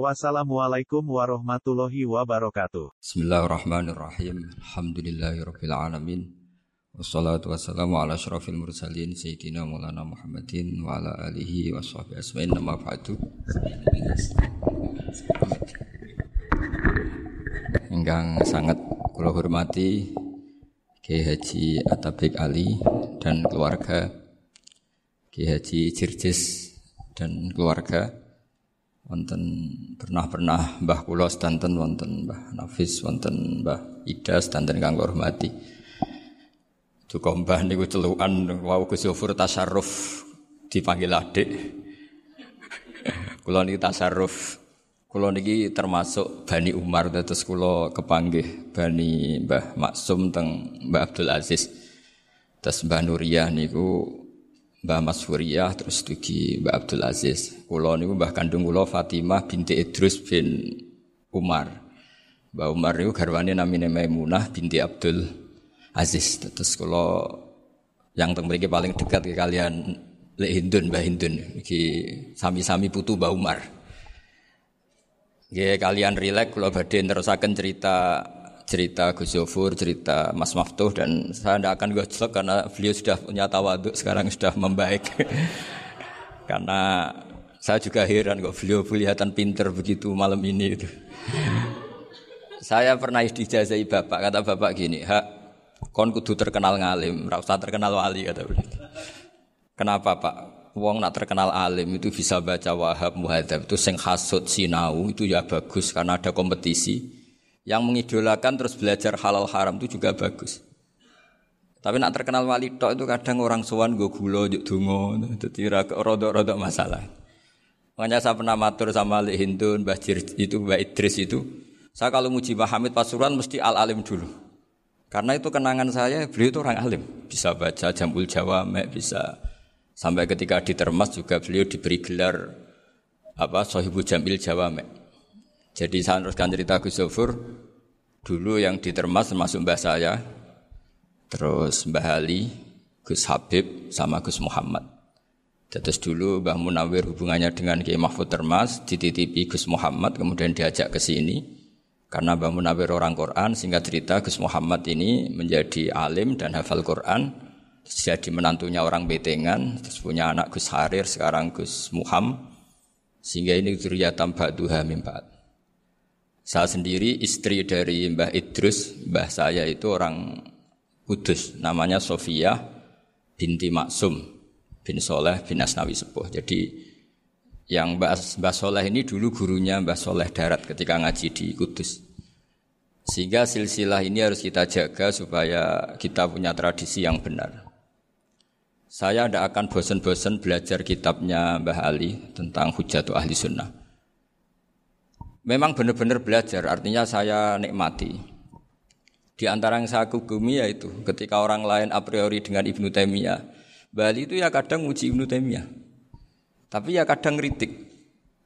Wassalamualaikum warahmatullahi wabarakatuh. Bismillahirrahmanirrahim. Alhamdulillahirabbil alamin. Wassalatu wassalamu ala asyrafil mursalin sayyidina Maulana Muhammadin wa ala alihi wa sahbihi asma'in nama ba'du. Ingkang sangat kula hormati Kiai Haji Atabik Ali dan keluarga Kiai Haji Jirjis dan keluarga wonten pernah-pernah Mbah kula sedanten wonten Mbah Nafis wonten Mbah Ida sedanten kang hormati. Duka Mbah niku celukan wau Gus Yofur tasarruf dipanggil adik. kula niki tasarruf. Kula niki termasuk Bani Umar terus kula kepanggih Bani Mbah Maksum teng Mbah Abdul Aziz. Terus Mbah Nuriyah niku Mbah Mas Furiyah terus dugi Mbah Abdul Aziz. Kula niku Mbah kandung kula Fatimah binti Idrus bin Umar. Mbah Umar niku garwane namine Maimunah binti Abdul Aziz. Terus kula yang teng mriki paling dekat ke kalian Lek Hindun Mbah Hindun iki sami-sami putu Mbah Umar. Nggih kalian rileks kula badhe nerusaken cerita cerita Gus Yofur, cerita Mas Maftuh dan saya tidak akan gojlok karena beliau sudah punya tawaduk sekarang sudah membaik. karena saya juga heran kok beliau kelihatan pinter begitu malam ini itu. saya pernah dijazai bapak, kata bapak gini, hak kon kudu terkenal ngalim, rasa terkenal wali kata beliau. Kenapa pak? Wong nak terkenal alim itu bisa baca wahab muhadzab itu sing hasud sinau itu ya bagus karena ada kompetisi yang mengidolakan terus belajar halal haram itu juga bagus. Tapi nak terkenal wali tok itu kadang orang sowan gue gulo juk dungo, jadi rodok-rodok masalah. Makanya saya pernah matur sama Ali Hindun, Mbah itu, Mbah Idris itu. Saya kalau muji Mbah Hamid Pasuruan mesti al-alim dulu. Karena itu kenangan saya, beliau itu orang alim. Bisa baca Jambul Jawamek, bisa sampai ketika di Termas juga beliau diberi gelar apa Sohibu Jamil Jawamek. Jadi saya teruskan cerita Gus Zofur. Dulu yang ditermas termasuk mbah saya, terus Mbah Ali, Gus Habib, sama Gus Muhammad. Terus dulu Mbah Munawir hubungannya dengan Kiai Mahfud Termas, dititipi Gus Muhammad, kemudian diajak ke sini. Karena Mbah Munawir orang Quran, sehingga cerita Gus Muhammad ini menjadi alim dan hafal Quran, jadi menantunya orang Betengan, terus punya anak Gus Harir, sekarang Gus Muhammad, sehingga ini zuriyatam ba'duha mimbat. Saya sendiri istri dari Mbah Idrus, mbah saya itu orang Kudus, namanya Sofia binti Maksum bin Soleh bin Asnawi Sepuh. Jadi yang Mbah, Mbah Soleh ini dulu gurunya Mbah Soleh Darat ketika ngaji di Kudus. Sehingga silsilah ini harus kita jaga supaya kita punya tradisi yang benar. Saya tidak akan bosan-bosan belajar kitabnya Mbah Ali tentang Hujatul Ahli Sunnah. Memang benar-benar belajar, artinya saya nikmati. Di antara yang saya kagumi yaitu ketika orang lain a priori dengan Ibnu Taimiyah, Bali itu ya kadang uji Ibnu Taimiyah. Tapi ya kadang kritik.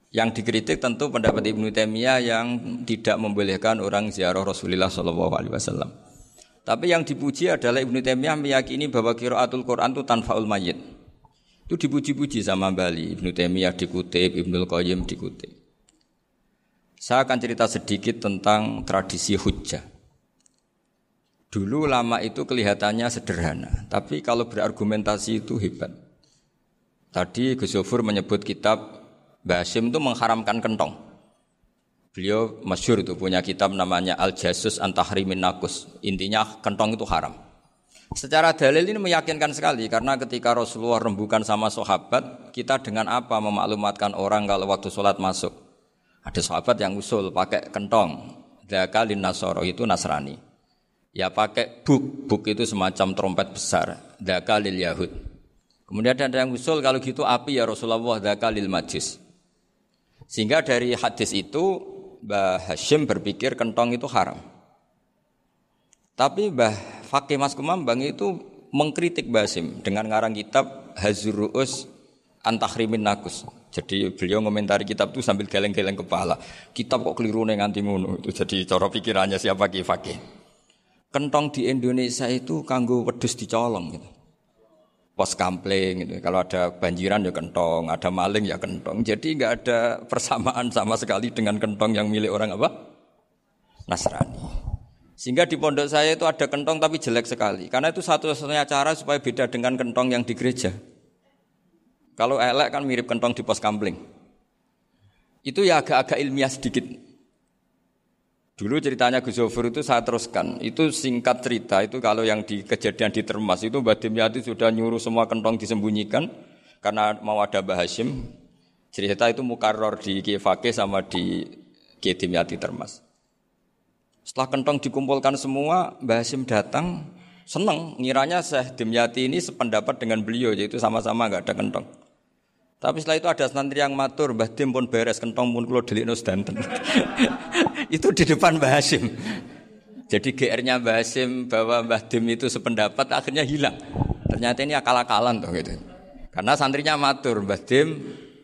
Yang dikritik tentu pendapat Ibnu Taimiyah yang tidak membolehkan orang ziarah Rasulullah Shallallahu alaihi wasallam. Tapi yang dipuji adalah Ibnu Taimiyah meyakini bahwa kiraatul Quran itu tanfaul mayit. Itu dipuji-puji sama Bali. Ibnu Taimiyah dikutip, Ibnu Qayyim dikutip. Saya akan cerita sedikit tentang tradisi hujjah. Dulu lama itu kelihatannya sederhana, tapi kalau berargumentasi itu hebat. Tadi Gus Yofur menyebut kitab Basim itu mengharamkan kentong. Beliau masyur itu punya kitab namanya Al Jasus Antahrimin Nakus. Intinya kentong itu haram. Secara dalil ini meyakinkan sekali karena ketika Rasulullah rembukan sama sahabat, kita dengan apa memaklumatkan orang kalau waktu sholat masuk? Ada sahabat yang usul pakai kentong. Dakalin Nasoro itu Nasrani. Ya pakai buk, buk itu semacam trompet besar. Dakalil Yahud. Kemudian ada yang usul kalau gitu api ya Rasulullah dakalil Majus. Sehingga dari hadis itu Mbah Hashim berpikir kentong itu haram. Tapi Mbah Fakih Mas Kumambang itu mengkritik Basim dengan ngarang kitab Hazurus Antahrimin Nakus. Jadi beliau komentari kitab itu sambil geleng-geleng kepala. Kitab kok keliru nih nganti ngono. Itu jadi cara pikirannya siapa Ki Fakih. Kentong di Indonesia itu kanggo wedus dicolong gitu. Pos kampling gitu. Kalau ada banjiran ya kentong, ada maling ya kentong. Jadi nggak ada persamaan sama sekali dengan kentong yang milik orang apa? Nasrani. Sehingga di pondok saya itu ada kentong tapi jelek sekali. Karena itu satu-satunya cara supaya beda dengan kentong yang di gereja. Kalau elek kan mirip kentong di pos kampling. Itu ya agak-agak ilmiah sedikit. Dulu ceritanya Gus Zofur itu saya teruskan. Itu singkat cerita, itu kalau yang di kejadian di Termas itu Mbak Dimyati sudah nyuruh semua kentong disembunyikan karena mau ada Mbah Hashim. Cerita itu mukaror di Kifake sama di Kiai Dimyati Termas. Setelah kentong dikumpulkan semua, Mbah Hasim datang, seneng. Ngiranya Syekh Dimyati ini sependapat dengan beliau, yaitu sama-sama nggak ada kentong. Tapi setelah itu ada santri yang matur, Mbah Dim pun beres, kentong pun kalau delik danten. itu di depan Mbah Hasim. Jadi GR-nya Mbah Hasim bahwa Mbah Dim itu sependapat akhirnya hilang. Ternyata ini akal-akalan tuh gitu. Karena santrinya matur, Mbah Dim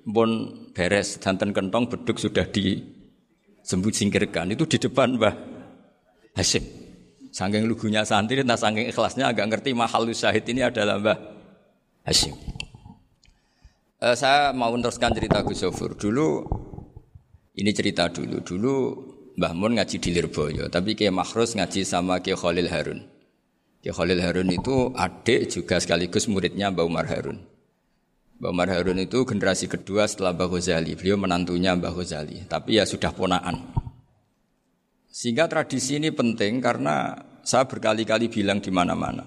pun beres, danten kentong beduk sudah disembut singkirkan. Itu di depan Mbah Hasim. Sangking lugunya santri, nah sangking ikhlasnya agak ngerti mahal syahid ini adalah Mbah Hasim. Uh, saya mau meneruskan cerita Gus Sofur. Dulu, ini cerita dulu. Dulu Mbah Mun ngaji di Lirboyo, tapi Kiai Makhrus ngaji sama Kiai Khalil Harun. Kiai Khalil Harun itu adik juga sekaligus muridnya Mbah Umar Harun. Mbah Umar Harun itu generasi kedua setelah Mbah Ghazali. Beliau menantunya Mbah Ghazali, tapi ya sudah ponaan. Sehingga tradisi ini penting karena saya berkali-kali bilang di mana-mana.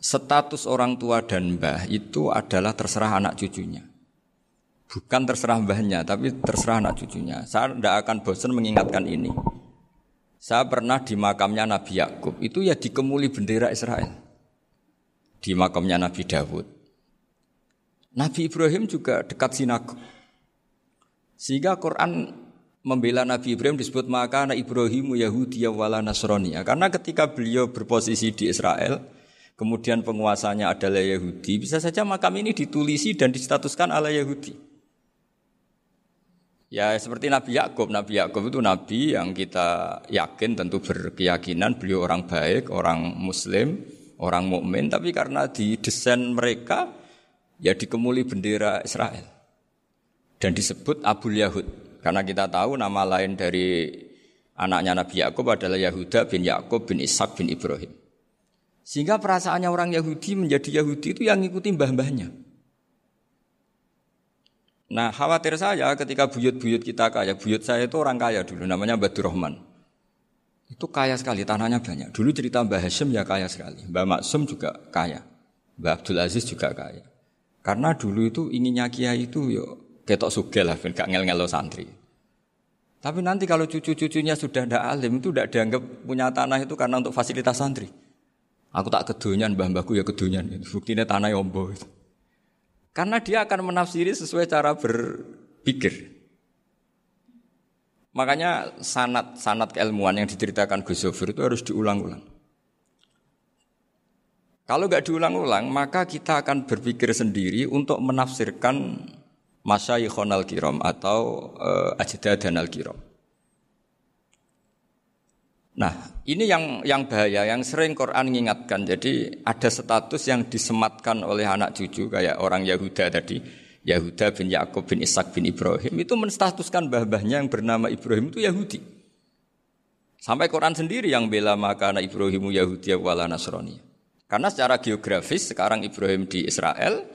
Status orang tua dan mbah itu adalah terserah anak cucunya. Bukan terserah mbahnya, tapi terserah anak cucunya. Saya tidak akan bosan mengingatkan ini. Saya pernah di makamnya Nabi Yakub, itu ya dikemuli bendera Israel. Di makamnya Nabi Dawud. Nabi Ibrahim juga dekat sinagog. Sehingga Quran membela Nabi Ibrahim disebut maka anak Ibrahim Yahudi wala Nasrani. Karena ketika beliau berposisi di Israel, kemudian penguasanya adalah Yahudi, bisa saja makam ini ditulisi dan distatuskan ala Yahudi. Ya seperti Nabi Yakub, Nabi Yakub itu nabi yang kita yakin tentu berkeyakinan beliau orang baik, orang muslim, orang mukmin, tapi karena di desain mereka ya dikemuli bendera Israel dan disebut Abu Yahud. Karena kita tahu nama lain dari anaknya Nabi Yakub adalah Yahuda bin Yakub bin Ishak bin Ibrahim. Sehingga perasaannya orang Yahudi menjadi Yahudi itu yang ngikuti mbah-mbahnya. Nah khawatir saya ketika buyut-buyut kita kaya, buyut saya itu orang kaya dulu, namanya Badur Rahman. Itu kaya sekali, tanahnya banyak. Dulu cerita Mbah Hashim ya kaya sekali. Mbah Maksum juga kaya. Mbah Abdul Aziz juga kaya. Karena dulu itu inginnya kiai itu yuk ketok sugel lah, gak ngel-ngelo santri. Tapi nanti kalau cucu-cucunya sudah tidak alim itu tidak dianggap punya tanah itu karena untuk fasilitas santri. Aku tak kedonyan, mbah-mbahku ya kedonyan. Buktinya tanah yombo. Itu. Karena dia akan menafsiri sesuai cara berpikir. Makanya sanat-sanat keilmuan yang diceritakan Gus Zofir itu harus diulang-ulang. Kalau nggak diulang-ulang, maka kita akan berpikir sendiri untuk menafsirkan masyayikhon al-kiram atau uh, ajdadan al-kiram. Nah, ini yang yang bahaya, yang sering Quran mengingatkan. Jadi ada status yang disematkan oleh anak cucu kayak orang Yahuda tadi, Yahuda bin Yakub bin Ishak bin Ibrahim itu menstatuskan bah-bahnya yang bernama Ibrahim itu Yahudi. Sampai Quran sendiri yang bela maka anak Ibrahimu Yahudi wala Nasrani. Karena secara geografis sekarang Ibrahim di Israel,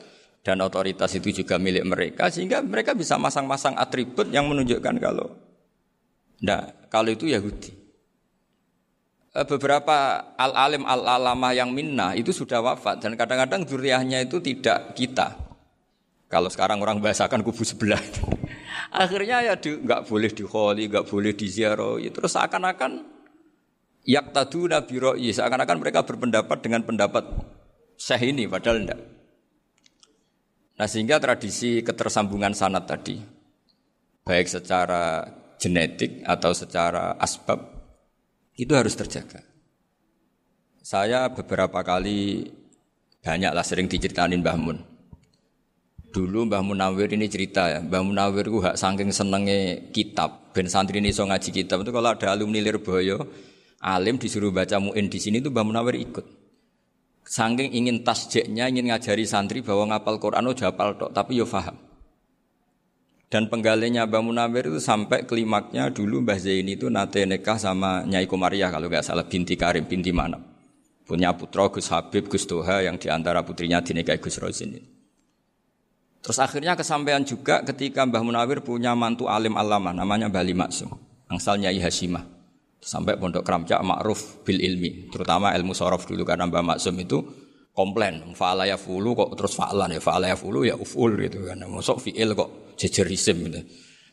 dan otoritas itu juga milik mereka sehingga mereka bisa masang-masang atribut yang menunjukkan kalau nah kalau itu Yahudi beberapa al-alim al-alamah yang minna itu sudah wafat dan kadang-kadang duriahnya itu tidak kita. Kalau sekarang orang bahasakan kubu sebelah akhirnya ya nggak boleh dikholi nggak boleh diziarah ya, terus seakan-akan yak tadu nabi ro'i seakan-akan mereka berpendapat dengan pendapat syekh ini padahal enggak Nah sehingga tradisi ketersambungan sanat tadi, baik secara genetik atau secara asbab, itu harus terjaga. Saya beberapa kali banyaklah sering diceritain Mbah Mun. Dulu Mbah Munawir ini cerita ya, Mbah Munawir ku hak saking senenge kitab, ben santri ini so ngaji kitab itu kalau ada alumni Lirboyo, alim disuruh baca muin di sini tuh Mbah Munawir ikut. Saking ingin tasjeknya, ingin ngajari santri bahwa ngapal Quran oh hafal tok, tapi yo faham. Dan penggalinya Mbah Munawir itu sampai klimaknya dulu Mbah Zaini itu nate nikah sama Nyai Komariah kalau nggak salah binti Karim, binti Manap. Punya putra Gus Habib, Gus Toha yang di antara putrinya dinikahi Gus Rozin ini. Terus akhirnya kesampaian juga ketika Mbah Munawir punya mantu alim alama namanya Bali Maksum, angsal Nyai Hasimah. Sampai pondok keramcak ma'ruf bil ilmi, terutama ilmu sorof dulu karena Mbah Maksum itu komplain, fa'ala ya fulu kok terus fa'lan ya fa'ala ya fulu ya uful gitu kan. Masuk fi'il kok jejer isim gitu.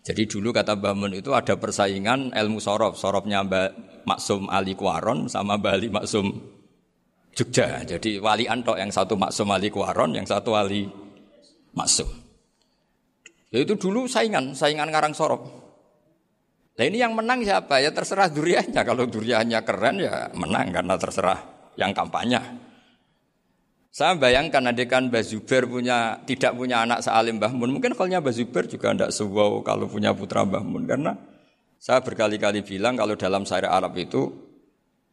Jadi dulu kata Mbah Mun itu ada persaingan ilmu sorof, sorofnya Mbah Maksum Ali Kuaron sama Bali Maksum Jogja. Jadi wali antok yang satu maksum wali kuaron, yang satu wali maksum. Ya itu dulu saingan, saingan ngarang sorok. Nah ini yang menang siapa? Ya terserah duriannya. Kalau duriannya keren ya menang karena terserah yang kampanye. Saya bayangkan adekan Mbah Zubair punya tidak punya anak sealim Mbah Mun. Mungkin kalau Mbah Zubair juga tidak sebuah kalau punya putra Mbah Mun. Karena saya berkali-kali bilang kalau dalam syair Arab itu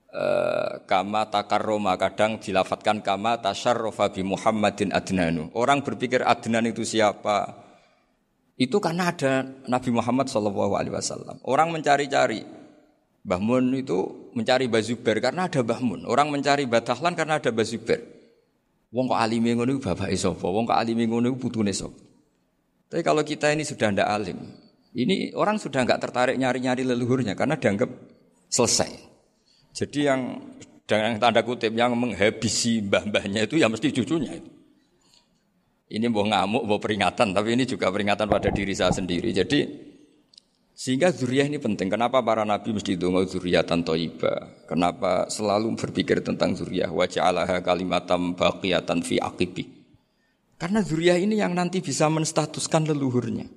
Eh, kama takar Roma kadang dilafatkan kama tasarrofa bi Muhammadin adnanu. Orang berpikir Adnan itu siapa? Itu karena ada Nabi Muhammad Shallallahu Alaihi Wasallam. Orang mencari-cari Mbah Mun itu mencari Bazuber karena ada Mbah Mun. Orang mencari Batahlan karena ada Bazuber. Wong kok alim ngono iku bapak sapa? Wong kok alim ngono iku putune sapa? Tapi kalau kita ini sudah ndak alim, ini orang sudah nggak tertarik nyari-nyari leluhurnya karena dianggap selesai. Jadi yang dengan tanda kutip yang menghabisi mbah-mbahnya itu ya mesti cucunya itu. Ini mau ngamuk, mau peringatan, tapi ini juga peringatan pada diri saya sendiri. Jadi sehingga zuriyah ini penting. Kenapa para nabi mesti dongo zuriyatan toiba? Kenapa selalu berpikir tentang zuriyah? Wajah Allah kalimatam baqiyatan fi akibi. Karena zuriyah ini yang nanti bisa menstatuskan leluhurnya.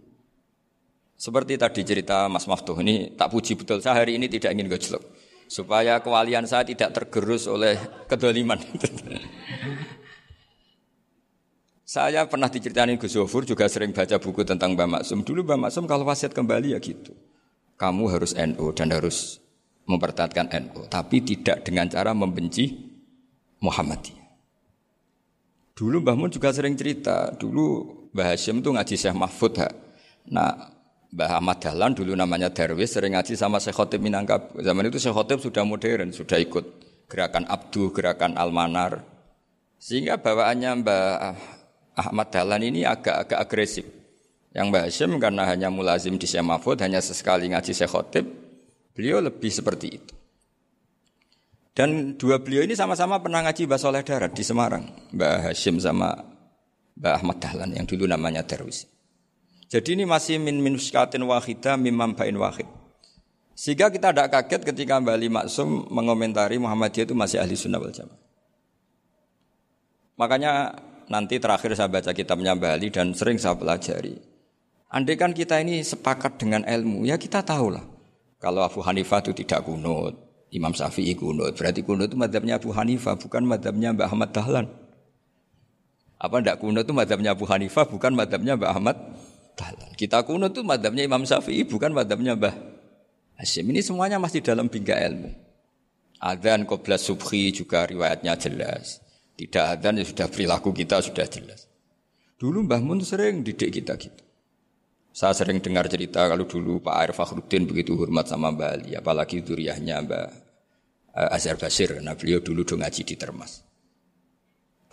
Seperti tadi cerita Mas Maftuh ini tak puji betul. Saya hari ini tidak ingin gojlok supaya kewalian saya tidak tergerus oleh kedoliman. saya pernah diceritain Gus Zofur juga sering baca buku tentang Mbak Maksum. Dulu Mbak Maksum kalau wasiat kembali ya gitu. Kamu harus NU dan harus mempertahankan NU, tapi tidak dengan cara membenci Muhammadiyah. Dulu Mbah Mun juga sering cerita, dulu Mbah Hashim itu ngaji Syekh Mahfud. Nah, Mbah Ahmad Dahlan dulu namanya Darwis sering ngaji sama Syekh Khotib Minangkab. Zaman itu Syekh Khotib sudah modern, sudah ikut gerakan Abdu, gerakan Almanar. Sehingga bawaannya Mbah Ahmad Dahlan ini agak-agak agresif. Yang Mbah Hashim karena hanya mulazim di Syekh Mahfud, hanya sesekali ngaji Syekh Khotib, beliau lebih seperti itu. Dan dua beliau ini sama-sama pernah ngaji Mbah Soleh Darat di Semarang. Mbah Hashim sama Mbah Ahmad Dahlan yang dulu namanya Darwis. Jadi ini masih min min syikatin wahidah mimam bain wahid. Sehingga kita tidak kaget ketika Mbak Ali Maksum mengomentari Muhammadiyah itu masih ahli sunnah wal jamaah. Makanya nanti terakhir saya baca kitabnya Mbak Ali dan sering saya pelajari. Andai kan kita ini sepakat dengan ilmu, ya kita tahu lah. Kalau Abu Hanifah itu tidak kunut, Imam Syafi'i kunut, berarti kunut itu madhabnya Abu Hanifah, bukan madhabnya Mbak Ahmad Dahlan. Apa tidak kunut itu madhabnya Abu Hanifah, bukan madhabnya Mbak Ahmad Dahlan. Kita kuno itu madhabnya Imam Syafi'i bukan madhabnya Mbah Hashim. Ini semuanya masih dalam bingga ilmu. Adzan qobla subhi juga riwayatnya jelas. Tidak adzan ya sudah perilaku kita sudah jelas. Dulu Mbah Mun sering didik kita gitu. Saya sering dengar cerita kalau dulu Pak Arif Fakhruddin begitu hormat sama Mbah Ali, apalagi duriahnya Mbah eh, Azhar Basir, nah beliau dulu do ngaji di Termas.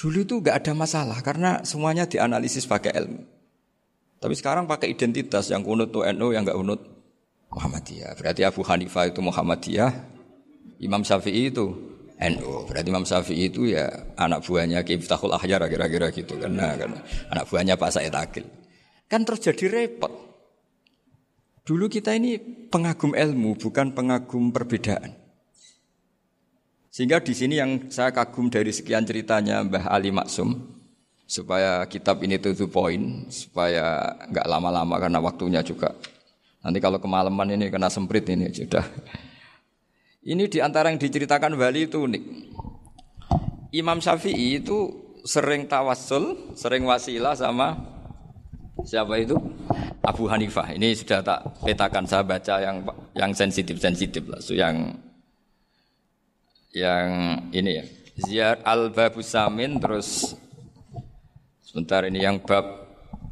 Dulu itu gak ada masalah karena semuanya dianalisis pakai ilmu. Tapi sekarang pakai identitas yang kunut tuh NU yang nggak kunut Muhammadiyah. Berarti Abu Hanifah itu Muhammadiyah, Imam Syafi'i itu NU. Berarti Imam Syafi'i itu ya anak buahnya Ki Iftahul Ahyar kira-kira gitu karena, karena anak buahnya Pak Said Akil. Kan terus jadi repot. Dulu kita ini pengagum ilmu bukan pengagum perbedaan. Sehingga di sini yang saya kagum dari sekian ceritanya Mbah Ali Maksum, supaya kitab ini tuh poin supaya nggak lama-lama karena waktunya juga nanti kalau kemalaman ini kena semprit ini sudah ini di antara yang diceritakan Bali itu unik Imam Syafi'i itu sering tawassul, sering wasilah sama siapa itu? Abu Hanifah. Ini sudah tak petakan saya baca yang yang sensitif-sensitif lah. So, yang yang ini ya. Ziyad al-Babus Samin terus sebentar ini yang bab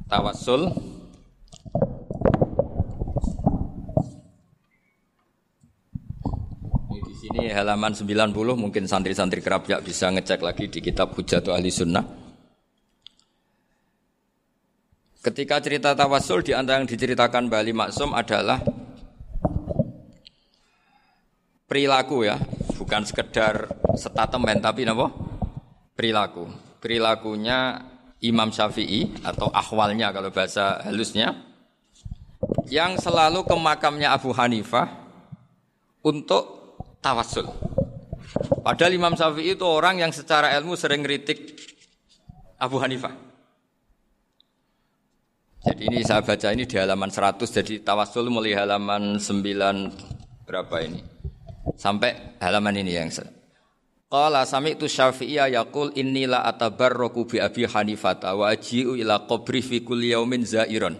tawassul Ini halaman 90 mungkin santri-santri kerapyak bisa ngecek lagi di kitab Hujatul Ahli Sunnah. Ketika cerita tawasul di antara yang diceritakan Bali Maksum adalah perilaku ya, bukan sekedar statement tapi apa? Perilaku. Perilakunya Imam Syafi'i atau ahwalnya kalau bahasa halusnya yang selalu ke makamnya Abu Hanifah untuk tawasul. Padahal Imam Syafi'i itu orang yang secara ilmu sering kritik Abu Hanifah. Jadi ini saya baca ini di halaman 100 jadi tawasul mulai halaman 9 berapa ini? Sampai halaman ini yang saya Qala sami'tu Syafi'iyya yaqul inni la atabarraku bi Abi Hanifah wa aji'u ila qabri fi kulli yaumin za'iran.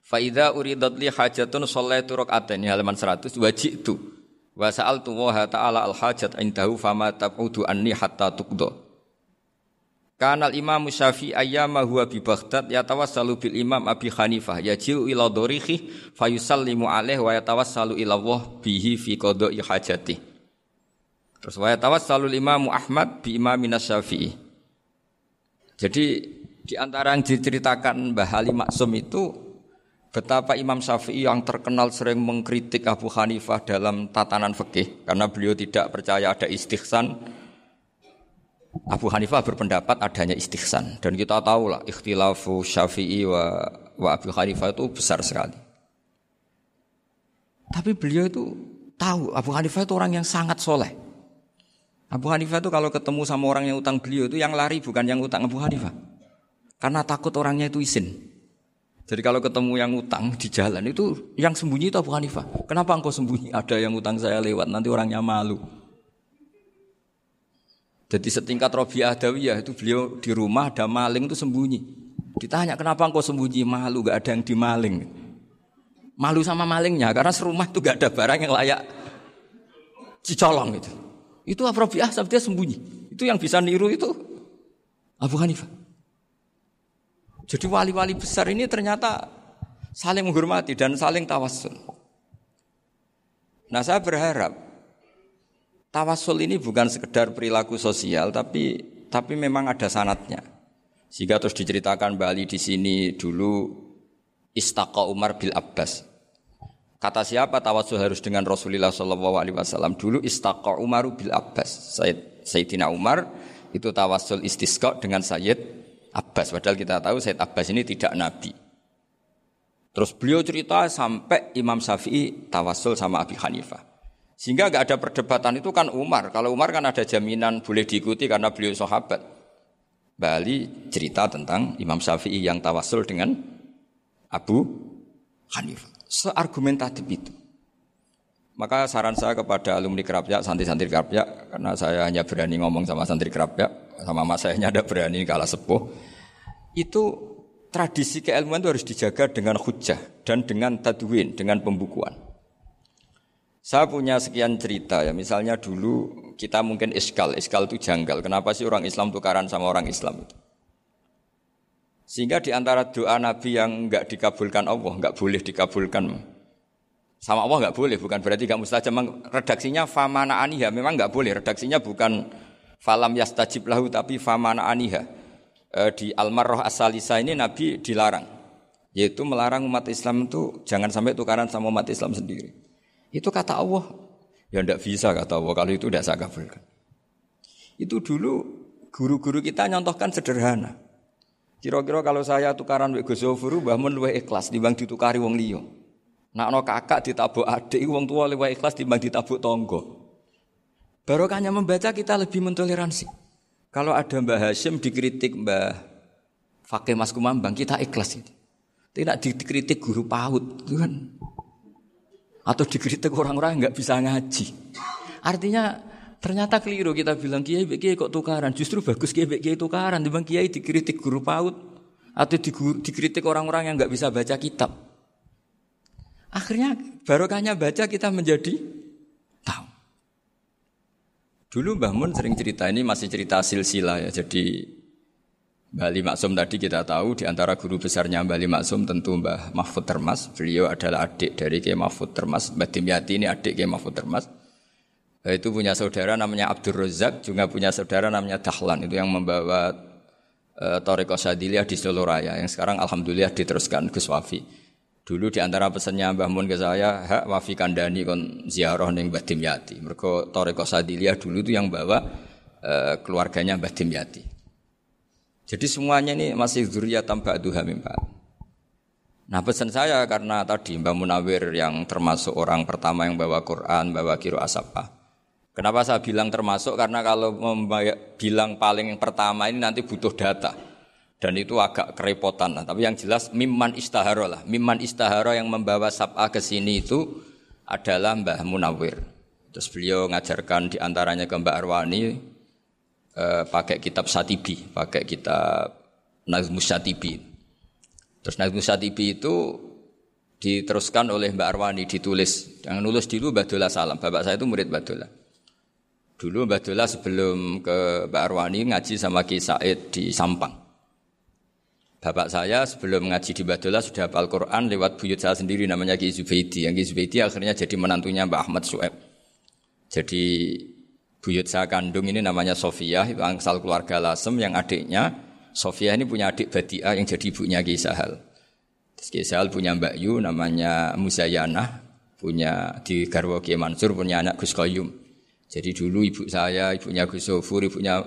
Fa idza uridat li hajatun shallaitu rak'atain halaman 100 waji'tu Wa sa'altu wa ta'ala al-hajat indahu fama tab'udu anni hatta tuqda. Kana al-imam Syafi'i ayyama huwa bi Baghdad yatawassalu bil imam Abi Hanifah yajiu ila dorihi fayusallimu alaihi wa yatawassalu ila Allah bihi fi qada'i hajati. Terus wa yatawassalu imam Ahmad bi imamina Syafi'i. Jadi di antara yang diceritakan Mbah Ali Maksum itu Betapa Imam Syafi'i yang terkenal sering mengkritik Abu Hanifah dalam tatanan fikih karena beliau tidak percaya ada istighsan. Abu Hanifah berpendapat adanya istighsan dan kita tahu lah ikhtilafu Syafi'i wa, wa Abu Hanifah itu besar sekali. Tapi beliau itu tahu Abu Hanifah itu orang yang sangat soleh. Abu Hanifah itu kalau ketemu sama orang yang utang beliau itu yang lari bukan yang utang Abu Hanifah. Karena takut orangnya itu izin. Jadi kalau ketemu yang utang di jalan itu yang sembunyi itu Abu Hanifah. Kenapa engkau sembunyi? Ada yang utang saya lewat, nanti orangnya malu. Jadi setingkat Robi Adawiyah itu beliau di rumah ada maling itu sembunyi. Ditanya kenapa engkau sembunyi? Malu gak ada yang dimaling. Malu sama malingnya karena serumah itu gak ada barang yang layak dicolong itu. Itu Rabi'ah dia sembunyi. Itu yang bisa niru itu Abu Hanifah. Jadi wali-wali besar ini ternyata saling menghormati dan saling tawasul. Nah saya berharap tawasul ini bukan sekedar perilaku sosial, tapi tapi memang ada sanatnya. Sehingga terus diceritakan Bali di sini dulu istaqa Umar bil Abbas. Kata siapa tawasul harus dengan Rasulullah Shallallahu Alaihi Wasallam dulu istaqa Umar bil Abbas. Sayyid, Sayyidina Umar itu tawasul istisqa dengan Sayyid Abbas. Padahal kita tahu Said Abbas ini tidak nabi. Terus beliau cerita sampai Imam Syafi'i tawasul sama Abi Hanifah. Sehingga nggak ada perdebatan itu kan Umar. Kalau Umar kan ada jaminan boleh diikuti karena beliau sahabat. Bali cerita tentang Imam Syafi'i yang tawasul dengan Abu Hanifah. Seargumentatif itu. Maka saran saya kepada alumni kerapnya, santri-santri kerapnya, karena saya hanya berani ngomong sama santri kerapnya, sama mas saya ada berani kalah sepuh. Itu tradisi keilmuan itu harus dijaga dengan hujah dan dengan tadwin, dengan pembukuan. Saya punya sekian cerita ya, misalnya dulu kita mungkin iskal, iskal itu janggal. Kenapa sih orang Islam tukaran sama orang Islam itu? Sehingga di antara doa Nabi yang enggak dikabulkan Allah, enggak boleh dikabulkan sama Allah nggak boleh, bukan berarti nggak mustajab. Redaksinya famana aniha, memang nggak boleh. Redaksinya bukan falam yastajib lahu, tapi famana aniha. E, di Almarroh Asalisa ini Nabi dilarang, yaitu melarang umat Islam itu jangan sampai tukaran sama umat Islam sendiri. Itu kata Allah, ya ndak bisa kata Allah kalau itu tidak saya kabulkan. Itu dulu guru-guru kita nyontohkan sederhana. Kira-kira kalau saya tukaran wek Gus Zofuru, mbah ikhlas dibanding ditukari wong liya. Nak no kakak ditabuk adik, wong tua lewat ikhlas timbang ditabuk tonggo. Barokahnya membaca kita lebih mentoleransi. Kalau ada Mbah Hashim dikritik Mbah Fakih Mas Kumambang, kita ikhlas itu. Tidak dikritik guru PAUD, itu kan. Atau dikritik orang-orang nggak bisa ngaji. Artinya Ternyata keliru kita bilang kiai kiai kok tukaran. Justru bagus kiai kiai tukaran. Dibang kiai dikritik guru paut atau dikritik orang-orang yang nggak bisa baca kitab. Akhirnya barokahnya baca kita menjadi tahu. Dulu Mbah Mun sering cerita ini masih cerita silsilah ya. Jadi Bali Maksum tadi kita tahu di antara guru besarnya Bali Maksum tentu Mbah Mahfud Termas. Beliau adalah adik dari Kiai Mahfud Termas. Mbah Dimyati ini adik Kiai Mahfud Termas. Itu punya saudara namanya Abdul Razak, juga punya saudara namanya Dahlan. Itu yang membawa e, Sadiliyah di Solo Raya, yang sekarang Alhamdulillah diteruskan Gus Wafi. Dulu di antara pesannya Mbah Mun ke saya, hak Wafi Kandani kon ziarah ning Mbah Dimyati. Mereka Toriko Sadiliyah dulu itu yang bawa e, keluarganya Mbah Dimyati. Jadi semuanya ini masih zuriyat tambah duha mimpa. Nah pesan saya karena tadi Mbah Munawir yang termasuk orang pertama yang bawa Quran, bawa kiro asapah. Kenapa saya bilang termasuk? Karena kalau bilang paling pertama ini nanti butuh data. Dan itu agak kerepotan. Nah, tapi yang jelas mimman istaharo lah. Mimman istaharo yang membawa sab'a ke sini itu adalah Mbah Munawir. Terus beliau ngajarkan di antaranya ke Mbak Arwani eh, pakai kitab Satibi, pakai kitab Nazmus Satibi. Terus Nazmus Satibi itu diteruskan oleh Mbak Arwani ditulis. Yang nulis dulu Mbak Dola Salam. Bapak saya itu murid Mbak Dola. Dulu Mbah Dola sebelum ke Mbak Arwani ngaji sama Ki Said di Sampang. Bapak saya sebelum ngaji di Mbah Dola sudah hafal Quran lewat buyut saya sendiri namanya Ki Zubaidi. Yang Ki Zubaidi akhirnya jadi menantunya Mbak Ahmad Sueb. Jadi buyut saya kandung ini namanya Sofia, itu angsal keluarga Lasem yang adiknya Sofia ini punya adik Badia yang jadi ibunya Ki Sahal. Ki Sahal punya Mbak Yu namanya Musayana, punya di Garwo Ki Mansur punya anak Gus Koyum. Jadi dulu ibu saya, ibunya Gus Sofur, ibunya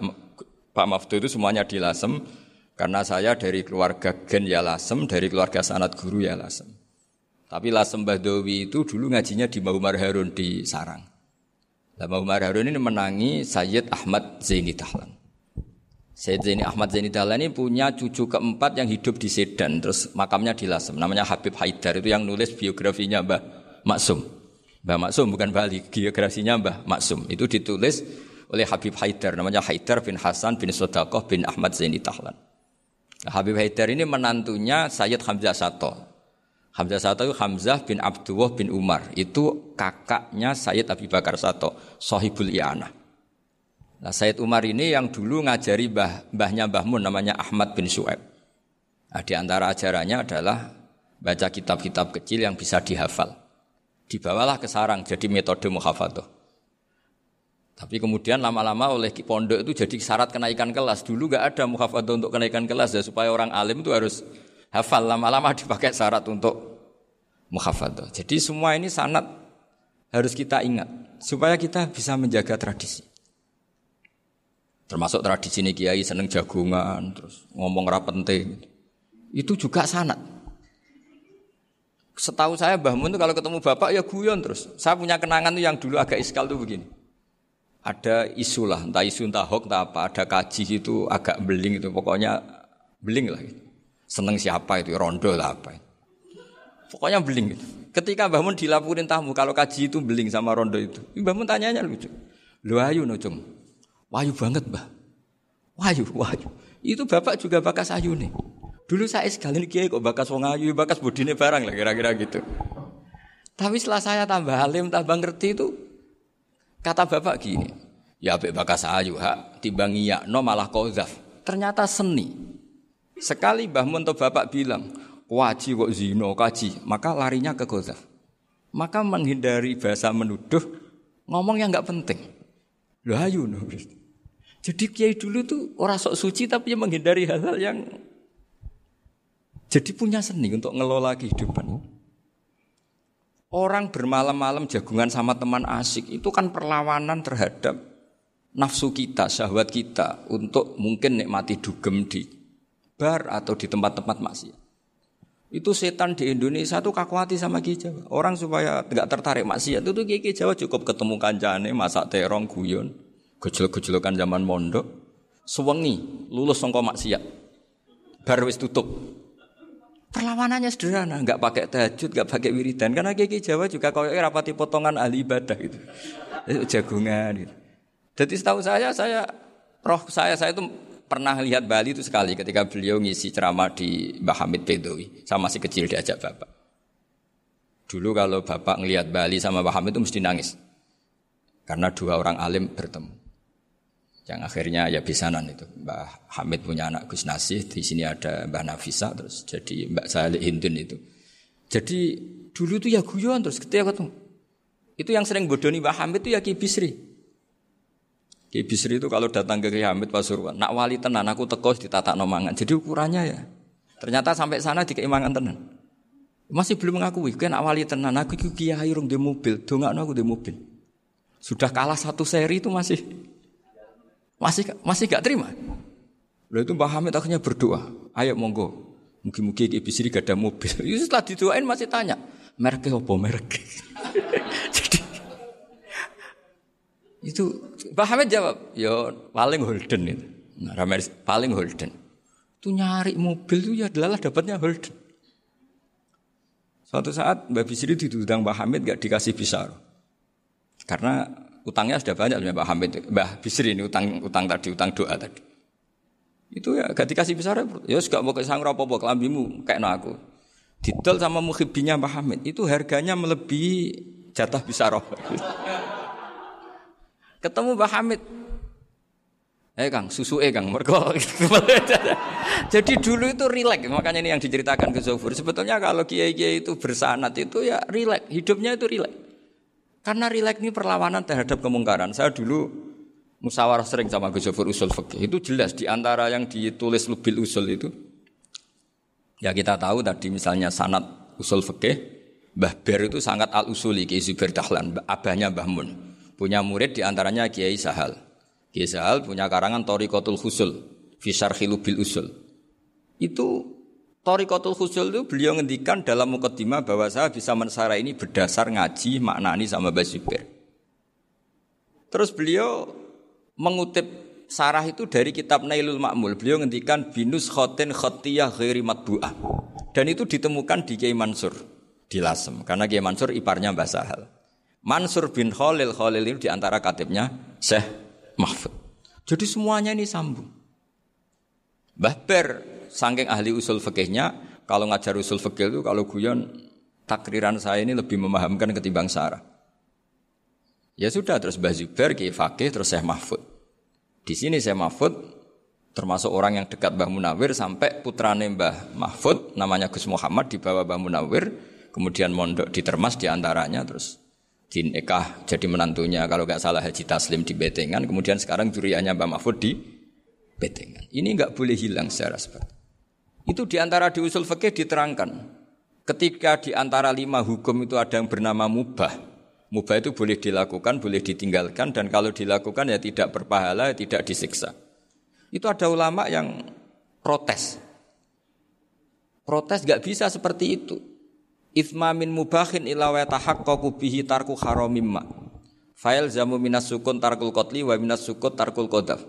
Pak Maftu itu semuanya di Lasem. Karena saya dari keluarga Gen ya Lasem, dari keluarga sanat guru ya Lasem. Tapi Lasem Bahdowi itu dulu ngajinya di Mahumar Harun di Sarang. Nah, Mahumar Harun ini menangi Sayyid Ahmad Zaini Dahlan. Sayyid Zaini Ahmad Zaini Dahlan ini punya cucu keempat yang hidup di Sedan, terus makamnya di Lasem. Namanya Habib Haidar, itu yang nulis biografinya Mbah Maksum. Mbah Maksum bukan Bali, geografinya Mbah Maksum. Itu ditulis oleh Habib Haidar, namanya Haidar bin Hasan bin Sodakoh bin Ahmad Zaini Tahlan. Habib Haidar ini menantunya Sayyid Hamzah Sato. Hamzah Sato itu Hamzah bin Abdullah bin Umar. Itu kakaknya Sayyid Abi Bakar Sato, Sohibul Iana. Nah, Sayyid Umar ini yang dulu ngajari mbah, mbahnya Mbah Mun namanya Ahmad bin Su'eb. Nah, di antara ajarannya adalah baca kitab-kitab kecil yang bisa dihafal. Dibawalah ke sarang jadi metode muhafadzah. Tapi kemudian lama-lama oleh pondok itu jadi syarat kenaikan kelas. Dulu gak ada muhafadzah untuk kenaikan kelas ya supaya orang alim itu harus hafal. Lama-lama dipakai syarat untuk muhafadzah. Jadi semua ini sanat harus kita ingat supaya kita bisa menjaga tradisi. Termasuk tradisi ini kiai seneng jagungan, terus ngomong rapenting. Itu juga sanat. Setahu saya Mbah Mun itu kalau ketemu bapak ya guyon terus. Saya punya kenangan tuh yang dulu agak iskal tuh begini. Ada isu lah, entah isu entah hoax entah apa, ada kaji itu agak beling itu, pokoknya beling lah. Gitu. Seneng siapa itu, rondo lah apa. Pokoknya beling gitu. Ketika Mbah Mun dilaporin tamu kalau kaji itu beling sama rondo itu, Mbah Mun tanyanya lucu. Lu ayu no cung. Wayu banget Mbah. Wayu, wayu. Itu bapak juga bakas ayu nih. Dulu saya sekali kiai kok bakas wong ayu, bakas bodine barang lah kira-kira gitu. Tapi setelah saya tambah alim, tambah ngerti itu, kata bapak gini, ya be bakas ayu hak, timbang iya, no malah kozaf. Ternyata seni. Sekali Mbah Mun bapak bilang, waji kok zino kaji, maka larinya ke kozaf. Maka menghindari bahasa menuduh, ngomong yang nggak penting. Loh ayu no. Jadi kiai dulu tuh orang sok suci tapi menghindari hal-hal yang jadi punya seni untuk ngelola kehidupan. Orang bermalam-malam jagungan sama teman asik itu kan perlawanan terhadap nafsu kita, syahwat kita untuk mungkin nikmati dugem di bar atau di tempat-tempat maksiat. Itu setan di Indonesia tuh kakuati sama Ki Jawa. Orang supaya tidak tertarik maksiat itu Ki Jawa cukup ketemu kancane, masak terong, guyon, gejol-gejolokan zaman mondok, suwengi, lulus songko maksiat. Bar wis tutup. Perlawanannya sederhana, nggak pakai tahajud, nggak pakai wiridan. Karena kiki Jawa juga kalau rapati potongan ahli ibadah gitu. Itu jagungan gitu. Jadi setahu saya, saya roh saya saya itu pernah lihat Bali itu sekali ketika beliau ngisi ceramah di Mbah Hamid Bedowi. Sama masih kecil diajak bapak. Dulu kalau bapak ngelihat Bali sama Mbah Hamid itu mesti nangis. Karena dua orang alim bertemu. Yang akhirnya ya bisanan itu. Mbah Hamid punya anak Gus Nasih, di sini ada Mbah Nafisa, terus jadi Mbak Salih Hindun itu. Jadi dulu itu ya guyon terus ketika ketemu. Itu yang sering bodoni Mbah Hamid itu ya Ki Bisri. Ki Bisri itu kalau datang ke Ki Hamid Pasuruan, nak wali tenan aku teko ditata nomangan. Jadi ukurannya ya. Ternyata sampai sana di keimangan tenan. Masih belum mengakui, kan nak wali tenan aku kiai rung di mobil, dongakno aku di mobil. Sudah kalah satu seri itu masih masih masih gak terima. Lalu itu Mbah Hamid akhirnya berdoa, ayo monggo, mungkin-mungkin Ki Bisri gak ada mobil. Itu setelah didoain masih tanya, mereknya apa merek? Jadi itu Mbah Hamid jawab, ya paling Holden itu. Nah, paling Holden. Itu nyari mobil itu ya adalah dapatnya Holden. Suatu saat Mbak Bisri ditudang Mbah Hamid gak dikasih pisar. Karena utangnya sudah banyak Mbah Hamid. Mbah Bisri ini utang utang tadi, utang doa tadi. Itu ya gak dikasih pisar, ya gak mau kesang apa-apa kelambimu kayak no aku. Didol sama muhibinya Mbah Hamid, itu harganya melebihi jatah bisaroh. Ketemu Mbah Hamid. Eh Kang, susu eh Kang, mergo. Jadi dulu itu rileks, makanya ini yang diceritakan ke Zofur. Sebetulnya kalau kiai-kiai itu bersanat itu ya rileks, hidupnya itu rileks. Karena rileks ini perlawanan terhadap kemungkaran. Saya dulu musyawarah sering sama Gus usul fikih. Itu jelas di antara yang ditulis lebih usul itu. Ya kita tahu tadi misalnya sanat usul fikih, Mbah Ber itu sangat al-usuli Kiai Zubair Dahlan, abahnya Mbah Mun. Punya murid di antaranya Kiai Sahal. Kiai Sahal punya karangan Torikotul Husul, Fisar Khilubil Usul. Itu Torikotul Husul itu beliau ngendikan dalam mukaddimah bahwa saya bisa mensara ini berdasar ngaji maknani sama Basibir. Terus beliau mengutip sarah itu dari kitab Nailul Ma'mul. Beliau ngendikan binus khotin khotiyah ghairi matbu'ah. Dan itu ditemukan di Kiai Mansur di Lasem. Karena Kiai Mansur iparnya Mbah Sahal. Mansur bin Khalil Khalil itu di antara katibnya Syekh Mahfud. Jadi semuanya ini sambung. Mbah saking ahli usul fikihnya, kalau ngajar usul fikih itu kalau guyon takriran saya ini lebih memahamkan ketimbang Sarah. Ya sudah terus Mbah Zubair, Ki Fakih, terus Syekh Mahfud. Di sini Syekh Mahfud termasuk orang yang dekat Mbah Munawir sampai putrane Mbah Mahfud namanya Gus Muhammad dibawa Mbah Munawir kemudian mondok di Termas di antaranya terus Din Ekah jadi menantunya kalau nggak salah Haji Taslim di Betengan, kemudian sekarang juriannya Mbak Mahfud di Betengan. Ini nggak boleh hilang secara seperti itu di antara di usul fikih diterangkan. Ketika di antara lima hukum itu ada yang bernama mubah. Mubah itu boleh dilakukan, boleh ditinggalkan, dan kalau dilakukan ya tidak berpahala, tidak disiksa. Itu ada ulama yang protes. Protes nggak bisa seperti itu. Ithma min mubahin ila wa tahaqqaqu bihi tarku haramim ma. Fail zamu minas sukun tarkul kotli wa minas sukun tarkul kodaf.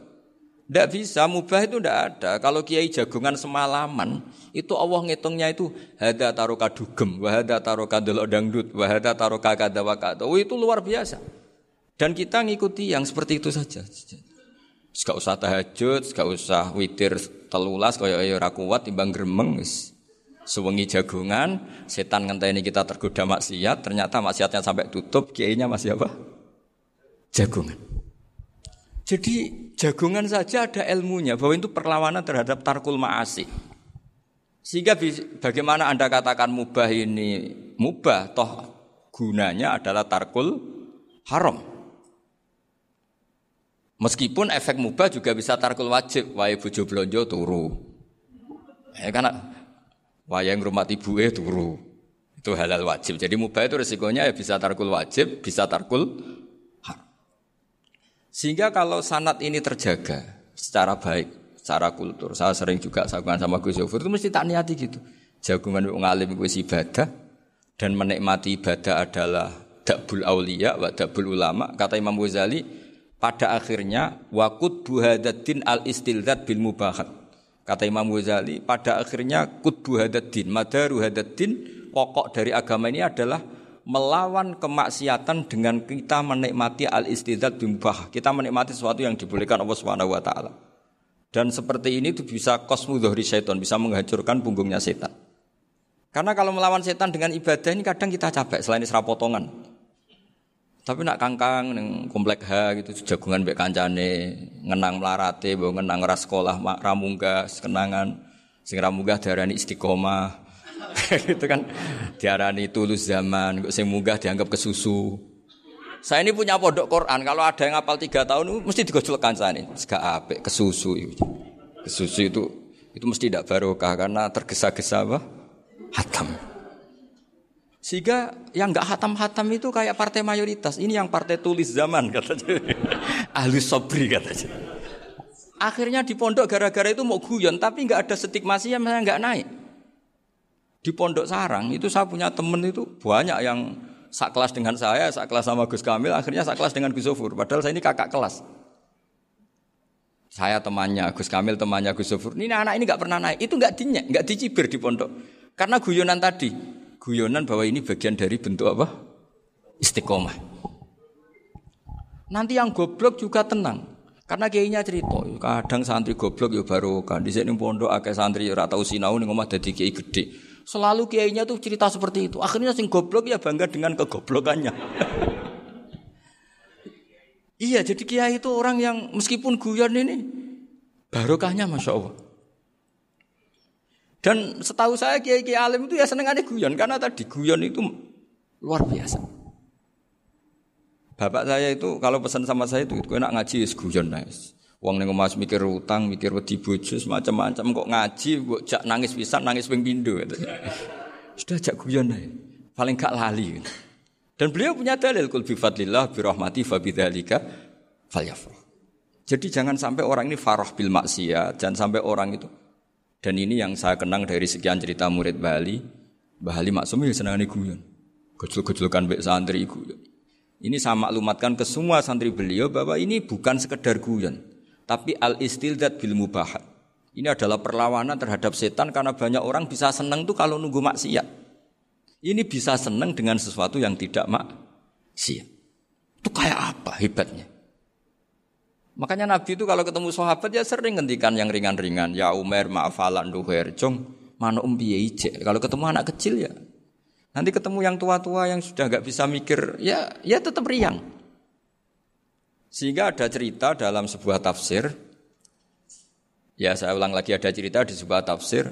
Tidak bisa, mubah itu tidak ada. Kalau kiai jagungan semalaman, itu Allah ngitungnya itu hada taruka dugem, wahada taruka delok dangdut, wahada taruka kada wakata. Oh, itu luar biasa. Dan kita ngikuti yang seperti itu saja. Gak usah tahajud, gak usah witir telulas, kaya ya kuat timbang gremeng. Sewengi jagungan, setan ngenteni kita tergoda maksiat, ternyata maksiatnya sampai tutup, kiainya masih apa? Jagungan. Jadi jagungan saja ada ilmunya bahwa itu perlawanan terhadap tarkul ma'asi. Sehingga bagaimana Anda katakan mubah ini mubah, toh gunanya adalah tarkul haram. Meskipun efek mubah juga bisa tarkul wajib, wae bojo blonjo turu. Ya karena Wayang rumah ibu eh turu. Itu halal wajib. Jadi mubah itu resikonya ya bisa tarkul wajib, bisa tarkul. Sehingga kalau sanat ini terjaga secara baik, secara kultur. Saya sering juga sakuan sama Gus Yofur itu mesti tak niati gitu. Jagungan ngalim gue ibadah dan menikmati ibadah adalah dakbul aulia wa dakbul ulama. Kata Imam Ghazali, pada akhirnya wakut buhadatin al istilzat bil mubahat Kata Imam Ghazali, pada akhirnya kutbu hadaddin, madaru hadaddin, pokok dari agama ini adalah melawan kemaksiatan dengan kita menikmati al istidzat bimbah. Kita menikmati sesuatu yang dibolehkan Allah Subhanahu wa taala. Dan seperti ini itu bisa kosmu dohri syaitan, bisa menghancurkan punggungnya setan. Karena kalau melawan setan dengan ibadah ini kadang kita capek selain potongan. Tapi nak kangkang neng komplek H gitu jagungan mbek kancane, ngenang melarate, bawa ngenang ras sekolah ramungga, kenangan sing ramungga diarani istiqomah. itu kan diarani tulus zaman, sing munggah dianggap kesusu. Saya ini punya pondok Quran, kalau ada yang hafal tiga tahun mesti digojolkan saya ini. Gak apik, kesusu. Kesusu itu itu mesti tidak barokah karena tergesa-gesa apa? Hatam. Sehingga yang nggak hatam-hatam itu kayak partai mayoritas. Ini yang partai tulis zaman katanya. Ahli sobri katanya. Akhirnya di pondok gara-gara itu mau guyon, tapi nggak ada stigmasi yang nggak naik. Di pondok sarang itu saya punya temen itu banyak yang sak kelas dengan saya, sak kelas sama Gus Kamil, akhirnya sak kelas dengan Gus Sofur. Padahal saya ini kakak kelas. Saya temannya, Gus Kamil temannya Gus Sofur. Ini anak ini nggak pernah naik, itu nggak dinyek, nggak dicibir di pondok. Karena guyonan tadi, guyonan bahwa ini bagian dari bentuk apa? Istiqomah. Nanti yang goblok juga tenang. Karena kayaknya cerita, kadang santri goblok ya baru kan di sini pondok akeh santri ora tau sinau omah dadi kiai gede. Selalu kiainya tuh cerita seperti itu. Akhirnya sing goblok ya bangga dengan kegoblokannya. iya, jadi kiai itu orang yang meskipun guyon ini barokahnya masya Allah. Dan setahu saya kiai kiai alim itu ya seneng ada guyon karena tadi guyon itu luar biasa. Bapak saya itu kalau pesan sama saya itu, itu enak ngaji guyon nice. Wong ning omah mikir utang, mikir wedi bojo macam-macam kok ngaji kok jak nangis pisan, nangis ping pindho gitu. Sudah jak guyon ae. Paling gak lali. Dan beliau punya dalil kul bi fadlillah bi rahmati fa bidzalika falyafrah. Jadi jangan sampai orang ini farah bil maksiat, jangan sampai orang itu. Dan ini yang saya kenang dari sekian cerita murid Bali, Mbah Ali Maksum ya senang guyon. Gejol-gejolkan mbek santri guyon. Ini saya maklumatkan ke semua santri beliau bahwa ini bukan sekedar guyon. Tapi al istildat bil mubahat. Ini adalah perlawanan terhadap setan karena banyak orang bisa senang tuh kalau nunggu maksiat. Ini bisa senang dengan sesuatu yang tidak maksiat. Itu kayak apa hebatnya? Makanya Nabi itu kalau ketemu sahabat ya sering ngendikan yang ringan-ringan. Ya Umar, maafalan duher, jong, mana ije. Kalau ketemu anak kecil ya. Nanti ketemu yang tua-tua yang sudah nggak bisa mikir, ya ya tetap riang. Sehingga ada cerita dalam sebuah tafsir, ya saya ulang lagi ada cerita di sebuah tafsir,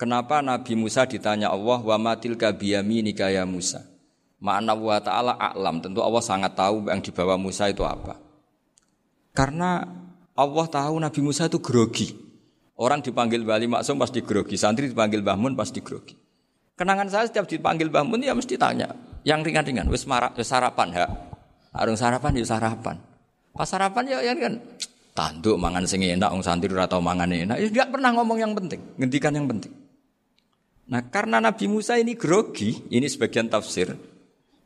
kenapa Nabi Musa ditanya Allah, wa matil kabiyami nikaya Musa. Ma'ana wa ta'ala a'lam, tentu Allah sangat tahu yang dibawa Musa itu apa. Karena Allah tahu Nabi Musa itu grogi. Orang dipanggil Bali Maksum pasti grogi, santri dipanggil Bahmun pasti grogi. Kenangan saya setiap dipanggil Bahmun ya mesti tanya, yang ringan-ringan, wis sarapan ya. Arung sarapan ya sarapan. Pas sarapan ya, ya kan tanduk mangan sing enak wong santri ora tau mangan enak. Ya enggak pernah ngomong yang penting, ngendikan yang penting. Nah, karena Nabi Musa ini grogi, ini sebagian tafsir.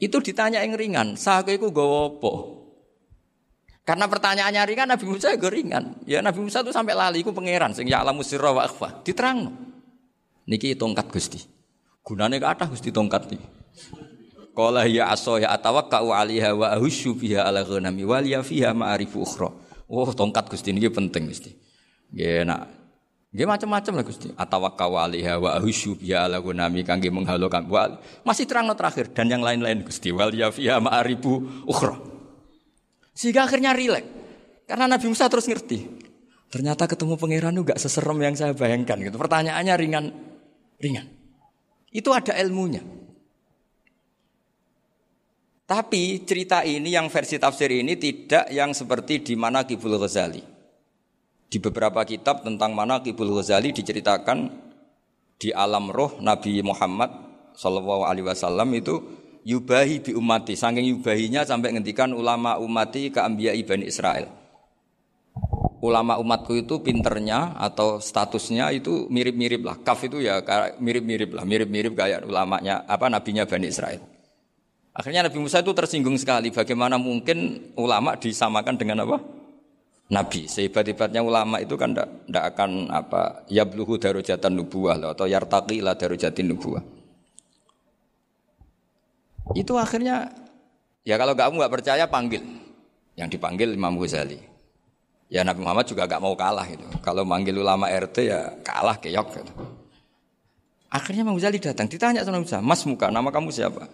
Itu ditanya yang ringan, sake iku gowo apa? Karena pertanyaannya ringan, Nabi Musa juga ringan. Ya Nabi Musa itu sampai lali, iku pangeran sing ya sirra wa akhfa. Diterang. Niki tongkat Gusti. Gunane kathah Gusti tongkat iki. Qala ya aso ya atawakkau 'alaiha wa ahusyu fiha ala ghanami wal ya fiha ma'arifu ukhra. Oh, tongkat Gusti ini penting Gusti. Nggih nak Nggih macam-macam lah Gusti. Atawakkau 'alaiha wa ahusyu fiha ala ghanami kangge menghalokan wal. Masih terang terakhir dan yang lain-lain Gusti wal ya fiha ma'arifu ukhra. Sehingga akhirnya rileks. Karena Nabi Musa terus ngerti. Ternyata ketemu pangeran itu gak seserem yang saya bayangkan gitu. Pertanyaannya ringan ringan. Itu ada ilmunya. Tapi cerita ini yang versi tafsir ini tidak yang seperti di mana Kibul Ghazali. Di beberapa kitab tentang mana Kibul Ghazali diceritakan di alam roh Nabi Muhammad Shallallahu Alaihi Wasallam itu yubahi bi umati, saking yubahinya sampai ngendikan ulama umati ke Ambiya Ibn Israel. Ulama umatku itu pinternya atau statusnya itu mirip-mirip lah. Kaf itu ya mirip-mirip lah, mirip-mirip kayak ulamanya apa nabinya Bani Israel. Akhirnya Nabi Musa itu tersinggung sekali. Bagaimana mungkin ulama disamakan dengan apa? Nabi. Sehebat-hebatnya ulama itu kan tidak akan apa yabluhu darujatan nubuah atau yartaqi la darujatin nubuah. Itu akhirnya ya kalau kamu nggak percaya panggil. Yang dipanggil Imam Ghazali. Ya Nabi Muhammad juga gak mau kalah gitu. Kalau manggil ulama RT ya kalah keok gitu. Akhirnya Imam Ghazali datang, ditanya sama Musa, Mas Muka, nama kamu siapa?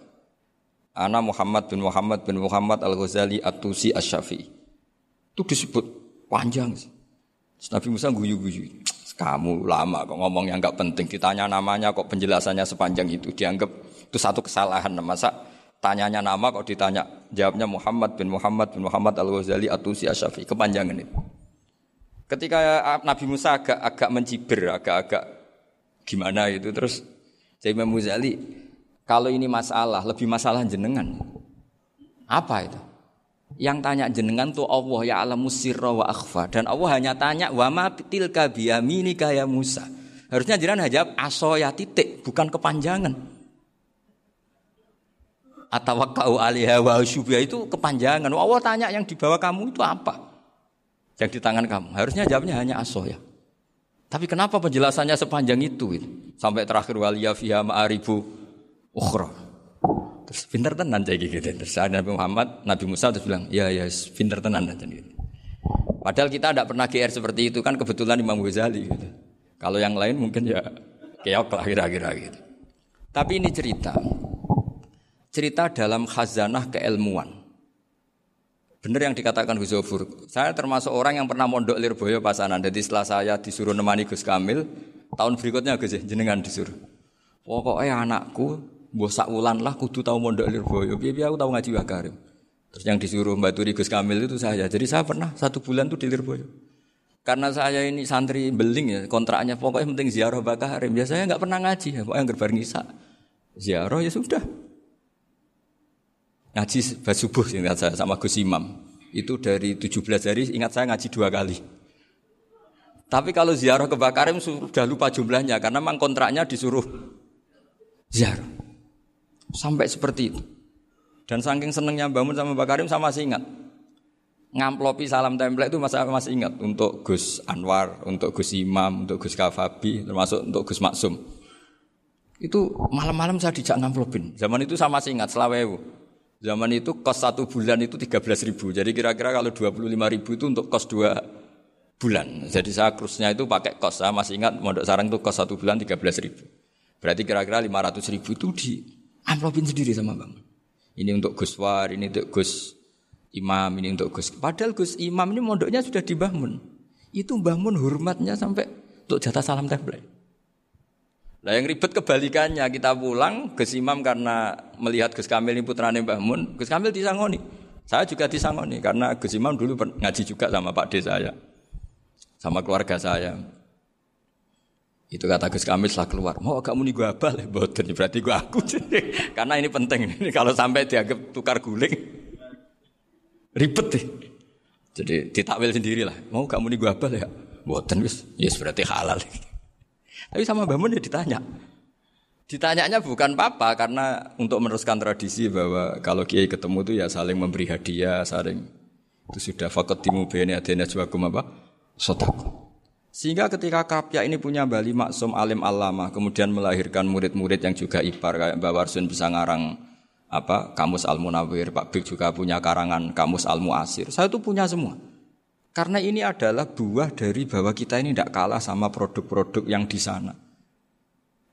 Ana Muhammad bin Muhammad bin Muhammad Al-Ghazali At-Tusi Asy-Syafi'i. Itu disebut panjang sih. Nabi Musa guyu-guyu. Kamu lama kok ngomong yang nggak penting. Ditanya namanya kok penjelasannya sepanjang itu. Dianggap itu satu kesalahan. Masa tanyanya nama kok ditanya. Jawabnya Muhammad bin Muhammad bin Muhammad Al-Ghazali Atusi Asyafi. Kepanjangan itu. Ketika Nabi Musa agak agak mencibir, agak-agak gimana itu. Terus Imam Ghazali, kalau ini masalah, lebih masalah jenengan. Apa itu? Yang tanya jenengan tuh Allah ya alamu sirra wa akhfa dan Allah hanya tanya wa ma tilka biyaminika ya Musa. Harusnya jenengan jawab aso ya titik bukan kepanjangan. Atau kau alihah wa itu kepanjangan. Allah tanya yang di bawah kamu itu apa? Yang di tangan kamu. Harusnya jawabnya hanya aso ya. Tapi kenapa penjelasannya sepanjang itu? Sampai terakhir waliya fiha ma'aribu ukhra. Terus pinter tenan jadi gitu. Terus ada Nabi Muhammad, Nabi Musa terus bilang, ya ya pinter tenan jadi gitu. Padahal kita tidak pernah GR seperti itu kan kebetulan Imam Ghazali gitu. Kalau yang lain mungkin ya keok lah kira-kira gitu. Tapi ini cerita. Cerita dalam khazanah keilmuan. Benar yang dikatakan Gus. Saya termasuk orang yang pernah mondok Lirboyo pasanan. Jadi setelah saya disuruh nemani Gus Kamil, tahun berikutnya Gus jenengan disuruh. Pokoknya anakku Mbah sak wulan lah kudu tahu mondok Lirboyo. Piye aku tahu ngaji Wakarim. Terus yang disuruh Mbak Turi Gus Kamil itu saya. Jadi saya pernah satu bulan tuh di Lirboyo. Karena saya ini santri beling ya, kontraknya pokoknya penting ziarah Bakarim. Biasanya nggak pernah ngaji, ya, pokoknya gerbar ngisa. Ziarah ya sudah. Ngaji subuh ingat saya sama Gus Imam. Itu dari 17 hari ingat saya ngaji dua kali. Tapi kalau ziarah ke Bakarim sudah lupa jumlahnya karena memang kontraknya disuruh ziarah. Sampai seperti itu. Dan saking senengnya bangun sama Mbak Karim sama masih ingat. Ngamplopi salam template itu masa masih ingat untuk Gus Anwar, untuk Gus Imam, untuk Gus Kafabi, termasuk untuk Gus Maksum. Itu malam-malam saya dijak ngamplopin. Zaman itu sama masih ingat selawewu. Zaman itu kos satu bulan itu 13 ribu. Jadi kira-kira kalau 25 ribu itu untuk kos dua bulan. Jadi saya krusnya itu pakai kos. Saya masih ingat mondok sarang itu kos satu bulan 13 ribu. Berarti kira-kira 500 ribu itu di amplopin sendiri sama Bang. Ini untuk Gus War, ini untuk Gus Imam, ini untuk Gus. Padahal Gus Imam ini mondoknya sudah dibangun. Itu bangun hormatnya sampai untuk jatah salam template. Nah yang ribet kebalikannya kita pulang Gus Imam karena melihat Gus Kamil ini putrane Mbah Mun, Gus Kamil disangoni. Saya juga disangoni karena Gus Imam dulu ngaji juga sama Pak D saya. Sama keluarga saya. Itu kata Gus Kamil setelah keluar. Mau kamu nih gue abal ya, boten. Berarti gue aku. Karena ini penting. Kalau sampai dianggap tukar guling, ribet deh. Jadi ditakwil sendiri lah. Mau kamu nih gue abal ya, boten wis. Yes berarti halal. Tapi sama Mbak Mun ya ditanya. Ditanyanya bukan papa karena untuk meneruskan tradisi bahwa kalau kiai ketemu itu ya saling memberi hadiah, saling itu sudah fakat timu bene adena juakum apa? Sotaku. Sehingga ketika Kapya ini punya Bali Maksum Alim Alama, kemudian melahirkan murid-murid yang juga ipar kayak Mbak Warsun bisa ngarang apa Kamus Al Munawir, Pak Bik juga punya karangan Kamus Al Muasir. Saya itu punya semua. Karena ini adalah buah dari bahwa kita ini tidak kalah sama produk-produk yang di sana.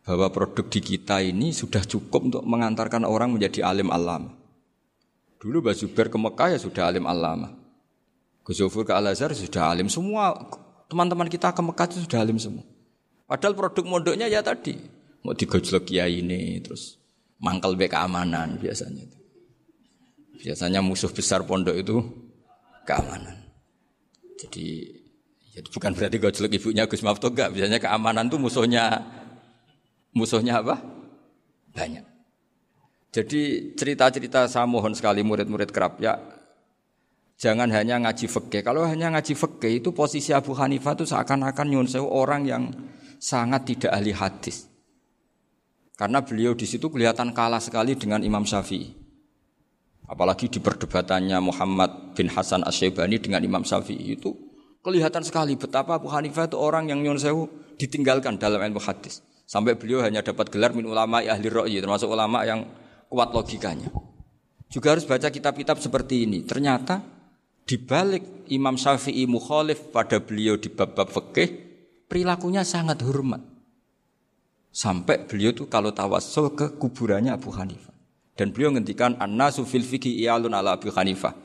Bahwa produk di kita ini sudah cukup untuk mengantarkan orang menjadi alim alama. Dulu Mbak Zubair ke Mekah ya sudah alim alama. Gus ke Al-Azhar sudah alim. Semua Teman-teman kita ke Mekah itu sudah alim semua. Padahal produk mondoknya ya tadi. Mau digojlok kiai ini, terus mangkal be keamanan biasanya. Itu. Biasanya musuh besar pondok itu keamanan. Jadi ya bukan berarti gojlok ibunya Gus Mafto enggak. Biasanya keamanan itu musuhnya musuhnya apa? Banyak. Jadi cerita-cerita saya mohon sekali murid-murid kerap ya Jangan hanya ngaji fikih. Kalau hanya ngaji fikih itu posisi Abu Hanifah itu seakan-akan nyun orang yang sangat tidak ahli hadis. Karena beliau di situ kelihatan kalah sekali dengan Imam Syafi'i. Apalagi di perdebatannya Muhammad bin Hasan Asy-Syaibani dengan Imam Syafi'i itu kelihatan sekali betapa Abu Hanifah itu orang yang nyun ditinggalkan dalam ilmu hadis. Sampai beliau hanya dapat gelar min ulama ahli ra'yi termasuk ulama yang kuat logikanya. Juga harus baca kitab-kitab seperti ini. Ternyata di balik Imam Syafi'i mukhalif pada beliau di bab-bab fikih, perilakunya sangat hormat. Sampai beliau tuh kalau tawasul ke kuburannya Abu Hanifah. Dan beliau ngendikan an-nasu fil fiqhi iyalun ala Abu Hanifah.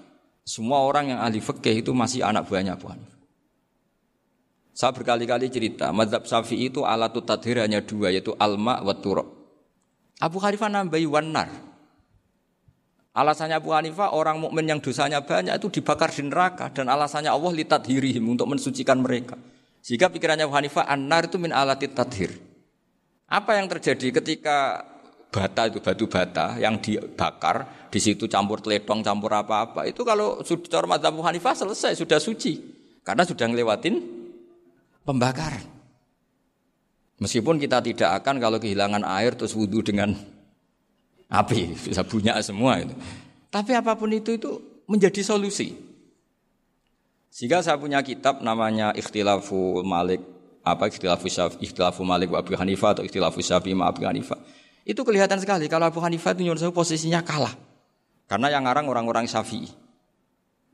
Semua orang yang ahli fikih itu masih anak buahnya Abu Hanifah. Saya berkali-kali cerita, mazhab Syafi'i itu alat tadhir hanya dua, yaitu alma wa turab. Abu Hanifah nambahi wanar. Alasannya Abu Hanifah orang mukmin yang dosanya banyak itu dibakar di neraka dan alasannya Allah litadhirihim untuk mensucikan mereka. Sehingga pikirannya Abu Hanifah an-nar itu min alatit tadhir. Apa yang terjadi ketika bata itu batu bata yang dibakar di situ campur teletong campur apa-apa itu kalau sudah mazhab Abu Hanifah selesai sudah suci karena sudah ngelewatin pembakaran. Meskipun kita tidak akan kalau kehilangan air terus wudhu dengan api, bisa punya semua itu. Tapi apa pun itu itu menjadi solusi. Sehingga saya punya kitab namanya Ikhtilafu Malik apa Ikhtilafu Syafi, Ikhtilafu Malik wa Abu Hanifah atau Ikhtilafu Syafi ma Abu Hanifah. Itu kelihatan sekali kalau Abu Hanifah itu nyuruh posisinya kalah. Karena yang ngarang orang-orang Syafi'i.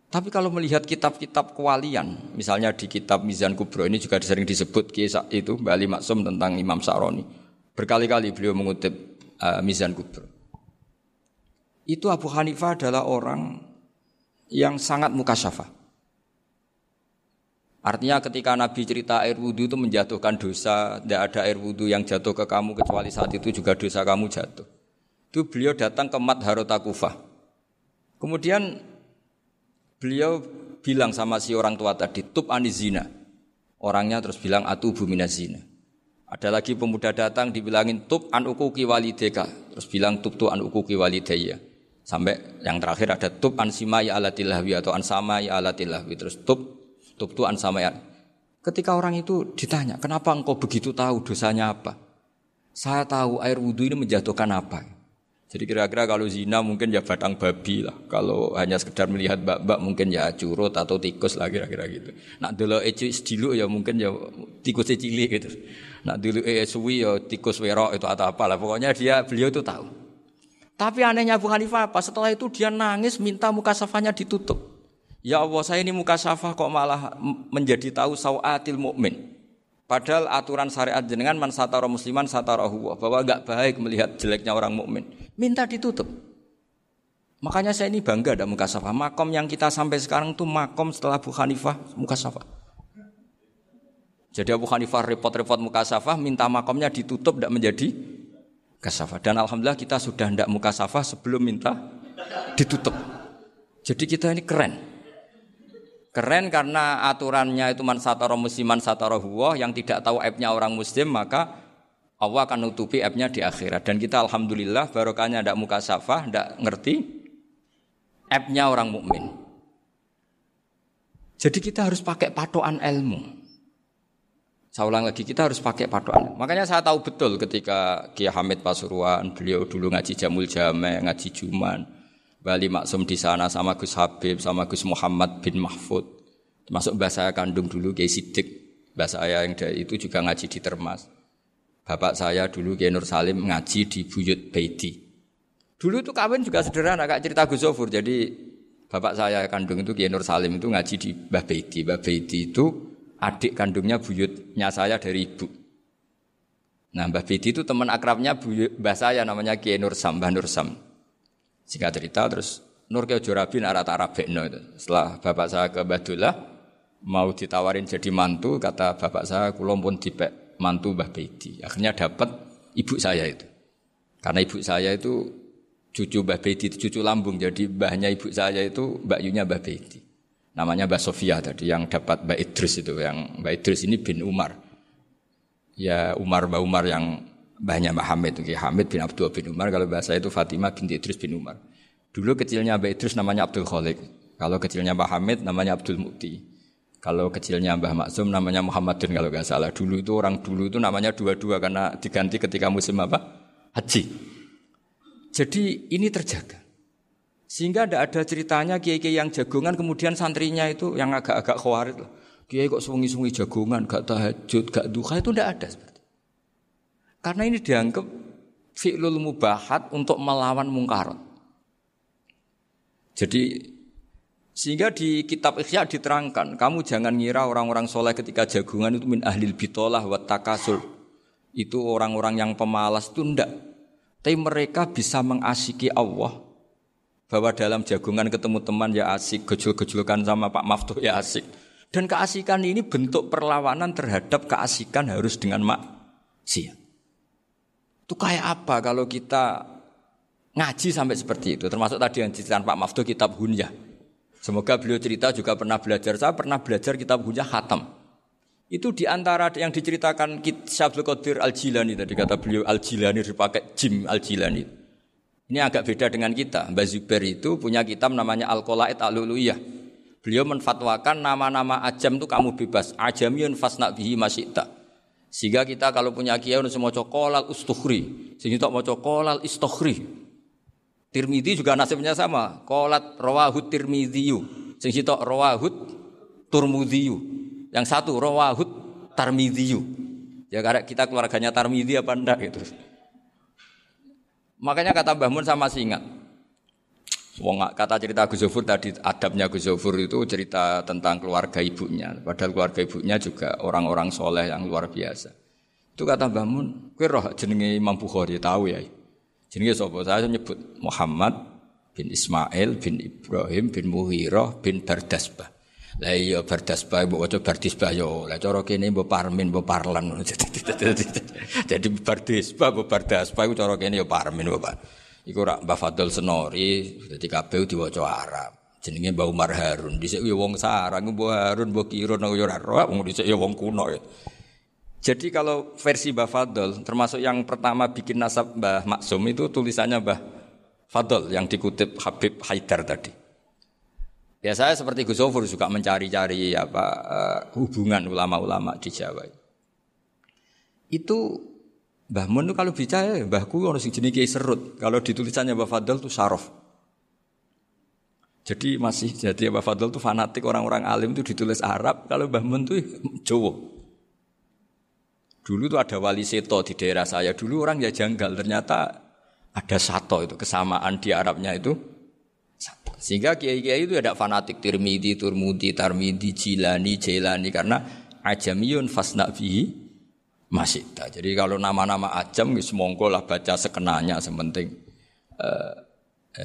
Tapi kalau melihat kitab-kitab kewalian, misalnya di kitab Mizan Kubro ini juga sering disebut kisah itu Bali Maksum tentang Imam Sa'roni. Berkali-kali beliau mengutip uh, Mizan Kubro itu Abu Hanifah adalah orang yang sangat mukasyafah. Artinya ketika Nabi cerita air wudhu itu menjatuhkan dosa, tidak ada air wudhu yang jatuh ke kamu kecuali saat itu juga dosa kamu jatuh. Itu beliau datang ke Madharota Kufah. Kemudian beliau bilang sama si orang tua tadi, tub anizina. Orangnya terus bilang atu zina. Ada lagi pemuda datang dibilangin tub an ukuki walideka. Terus bilang tub tu an ukuki walidaya. Sampai yang terakhir ada tub an simai alatilahwi atau an samai alatilahwi. Terus tub, tub tu an samai Ketika orang itu ditanya, kenapa engkau begitu tahu dosanya apa? Saya tahu air wudhu ini menjatuhkan apa. Jadi kira-kira kalau zina mungkin ya batang babi lah. Kalau hanya sekedar melihat bak-bak mungkin ya curut atau tikus lah kira-kira gitu. Nak dulu eci dulu ya mungkin ya tikus cilik gitu. Nak dulu suwi ya tikus werok itu atau apa lah. Pokoknya dia beliau itu tahu. Tapi anehnya Abu Hanifah apa? Setelah itu dia nangis minta muka safahnya ditutup. Ya Allah, saya ini muka safah kok malah menjadi tahu sawatil mukmin. Padahal aturan syariat jenengan man satara musliman satara huwa bahwa enggak baik melihat jeleknya orang mukmin. Minta ditutup. Makanya saya ini bangga ada muka safah. Makom yang kita sampai sekarang tuh makom setelah Abu Hanifah muka safah. Jadi Abu Hanifah repot-repot muka safah minta makomnya ditutup tidak menjadi kasafah. Dan alhamdulillah kita sudah hendak muka safah sebelum minta ditutup. Jadi kita ini keren. Keren karena aturannya itu man satara musliman satara huwa yang tidak tahu aibnya orang muslim maka Allah akan nutupi aibnya di akhirat. Dan kita alhamdulillah barokahnya ndak muka safah, ndak ngerti aibnya orang mukmin. Jadi kita harus pakai patokan ilmu. Saya ulang lagi, kita harus pakai patokan. Makanya saya tahu betul ketika Kiai Hamid Pasuruan, beliau dulu ngaji Jamul Jame, ngaji Juman, Bali Maksum di sana sama Gus Habib, sama Gus Muhammad bin Mahfud. Termasuk bahasa saya kandung dulu Kiai Sidik, bahasa saya yang dari itu juga ngaji di Termas. Bapak saya dulu Kiai Nur Salim ngaji di Buyut Baiti. Dulu itu kawin juga sederhana, kak cerita Gus Zofur. Jadi bapak saya kandung itu Kiai Nur Salim itu ngaji di Mbah Baiti. Mbah Baiti itu adik kandungnya buyutnya saya dari ibu. Nah Mbah Bidi itu teman akrabnya buyut, mbah saya namanya Kiai Nur Sam, Mbah Nur Sam. Singkat cerita terus Nur Kiai Jorabi narat Arabekno itu. Setelah bapak saya ke Badullah mau ditawarin jadi mantu, kata bapak saya kulon pun dipek mantu Mbah Bedi. Akhirnya dapat ibu saya itu. Karena ibu saya itu cucu Mbah Bedi cucu lambung, jadi mbahnya ibu saya itu Mbak Yunya Mbah Bedi namanya Mbak Sofia tadi yang dapat Mbak Idris itu yang Mbak Idris ini bin Umar. Ya Umar Mbak Umar yang banyak Mbak Hamid okay. Hamid bin Abdul bin Umar. Kalau bahasa itu Fatimah bin Idris bin Umar. Dulu kecilnya Mbak Idris namanya Abdul Khalik kalau kecilnya Mbak Hamid namanya Abdul Mukti kalau kecilnya Mbah Maksum namanya Muhammadin kalau nggak salah. Dulu itu orang dulu itu namanya dua-dua karena diganti ketika musim apa? Haji. Jadi ini terjaga sehingga tidak ada ceritanya kiai-kiai yang jagongan kemudian santrinya itu yang agak-agak khawarit loh. Kiai kok sungi-sungi jagongan, gak tahajud, gak duha itu tidak ada seperti. Karena ini dianggap fi'lul mubahat untuk melawan mungkarat. Jadi sehingga di kitab Ikhya diterangkan, kamu jangan ngira orang-orang soleh ketika jagungan itu min ahlil bitolah wa takasul. Itu orang-orang yang pemalas itu ndak. Tapi mereka bisa mengasiki Allah bahwa dalam jagungan ketemu teman ya asik, gejul-gejulkan sama Pak Maftuh ya asik. Dan keasikan ini bentuk perlawanan terhadap keasikan harus dengan maksiat. Itu kayak apa kalau kita ngaji sampai seperti itu. Termasuk tadi yang diceritakan Pak Maftuh kitab Hunyah. Semoga beliau cerita juga pernah belajar. Saya pernah belajar kitab Hunyah Khatam. Itu di antara yang diceritakan Syabdul Qadir Al-Jilani tadi kata beliau Al-Jilani dipakai Jim Al-Jilani. Ini agak beda dengan kita. Mbak Zubair itu punya kitab namanya Al-Qolaid Al-Luluyah. Beliau menfatwakan nama-nama ajam itu kamu bebas. Ajamiyun fasna bihi masyita. Sehingga kita kalau punya kiai harus mau cokolal ustukhri. Sehingga mau cokolal istukhri. Tirmidhi juga nasibnya sama. Kolat rawahut tirmidhiyu. Sehingga tak rawahut turmudhiyu. Yang satu rawahut tarmidhiyu. Ya karena kita keluarganya tarmidhi apa enggak gitu. Makanya kata Mbah Mun sama masih ingat. Wong kata cerita Gus Zofur tadi adabnya Gus Zofur itu cerita tentang keluarga ibunya. Padahal keluarga ibunya juga orang-orang soleh yang luar biasa. Itu kata Mbah Mun, kue roh jenenge Imam Bukhari tahu ya. Jenenge sapa? Saya nyebut Muhammad bin Ismail bin Ibrahim bin Muhirah bin Bardasbah. Lah iya Bardasbah mbok waca Bardisbah yo. Lah cara kene mbok Parmin mbok Parlan. Jadi Bardisbah mbok Bardasbah iku cara kene yo Parmin mbok Iku rak Mbah Fadl Senori, dadi KPU diwaca Arab. Jenenge Mbah Umar Harun. Dhisik yo wong sarang, Mbah Harun, Mbah Kirun yo ora roh, wong dhisik wong kuno ya. Jadi kalau versi Mbah Fadl, termasuk yang pertama bikin nasab Mbah Maksum itu tulisannya Mbah Fadl yang dikutip Habib Haidar tadi. Ya saya seperti Gus Zofur juga mencari-cari apa uh, hubungan ulama-ulama di Jawa. Itu Mbah Mun kalau bicara, mbahku orang sing jenis serut. Kalau ditulisannya Mbah Fadl itu sarof. Jadi masih jadi Mbah Fadl itu fanatik orang-orang alim itu ditulis Arab. Kalau Mbah Mun itu Jawa. Dulu itu ada wali seto di daerah saya. Dulu orang ya janggal. Ternyata ada sato itu kesamaan di Arabnya itu. Sehingga kiai-kiai itu ada fanatik Tirmidhi, Turmudi, Tarmidi, Jilani, Jailani karena ajamiyun fasna fihi Masita. Jadi kalau nama-nama ajam wis monggo lah baca sekenanya sementing. Uh,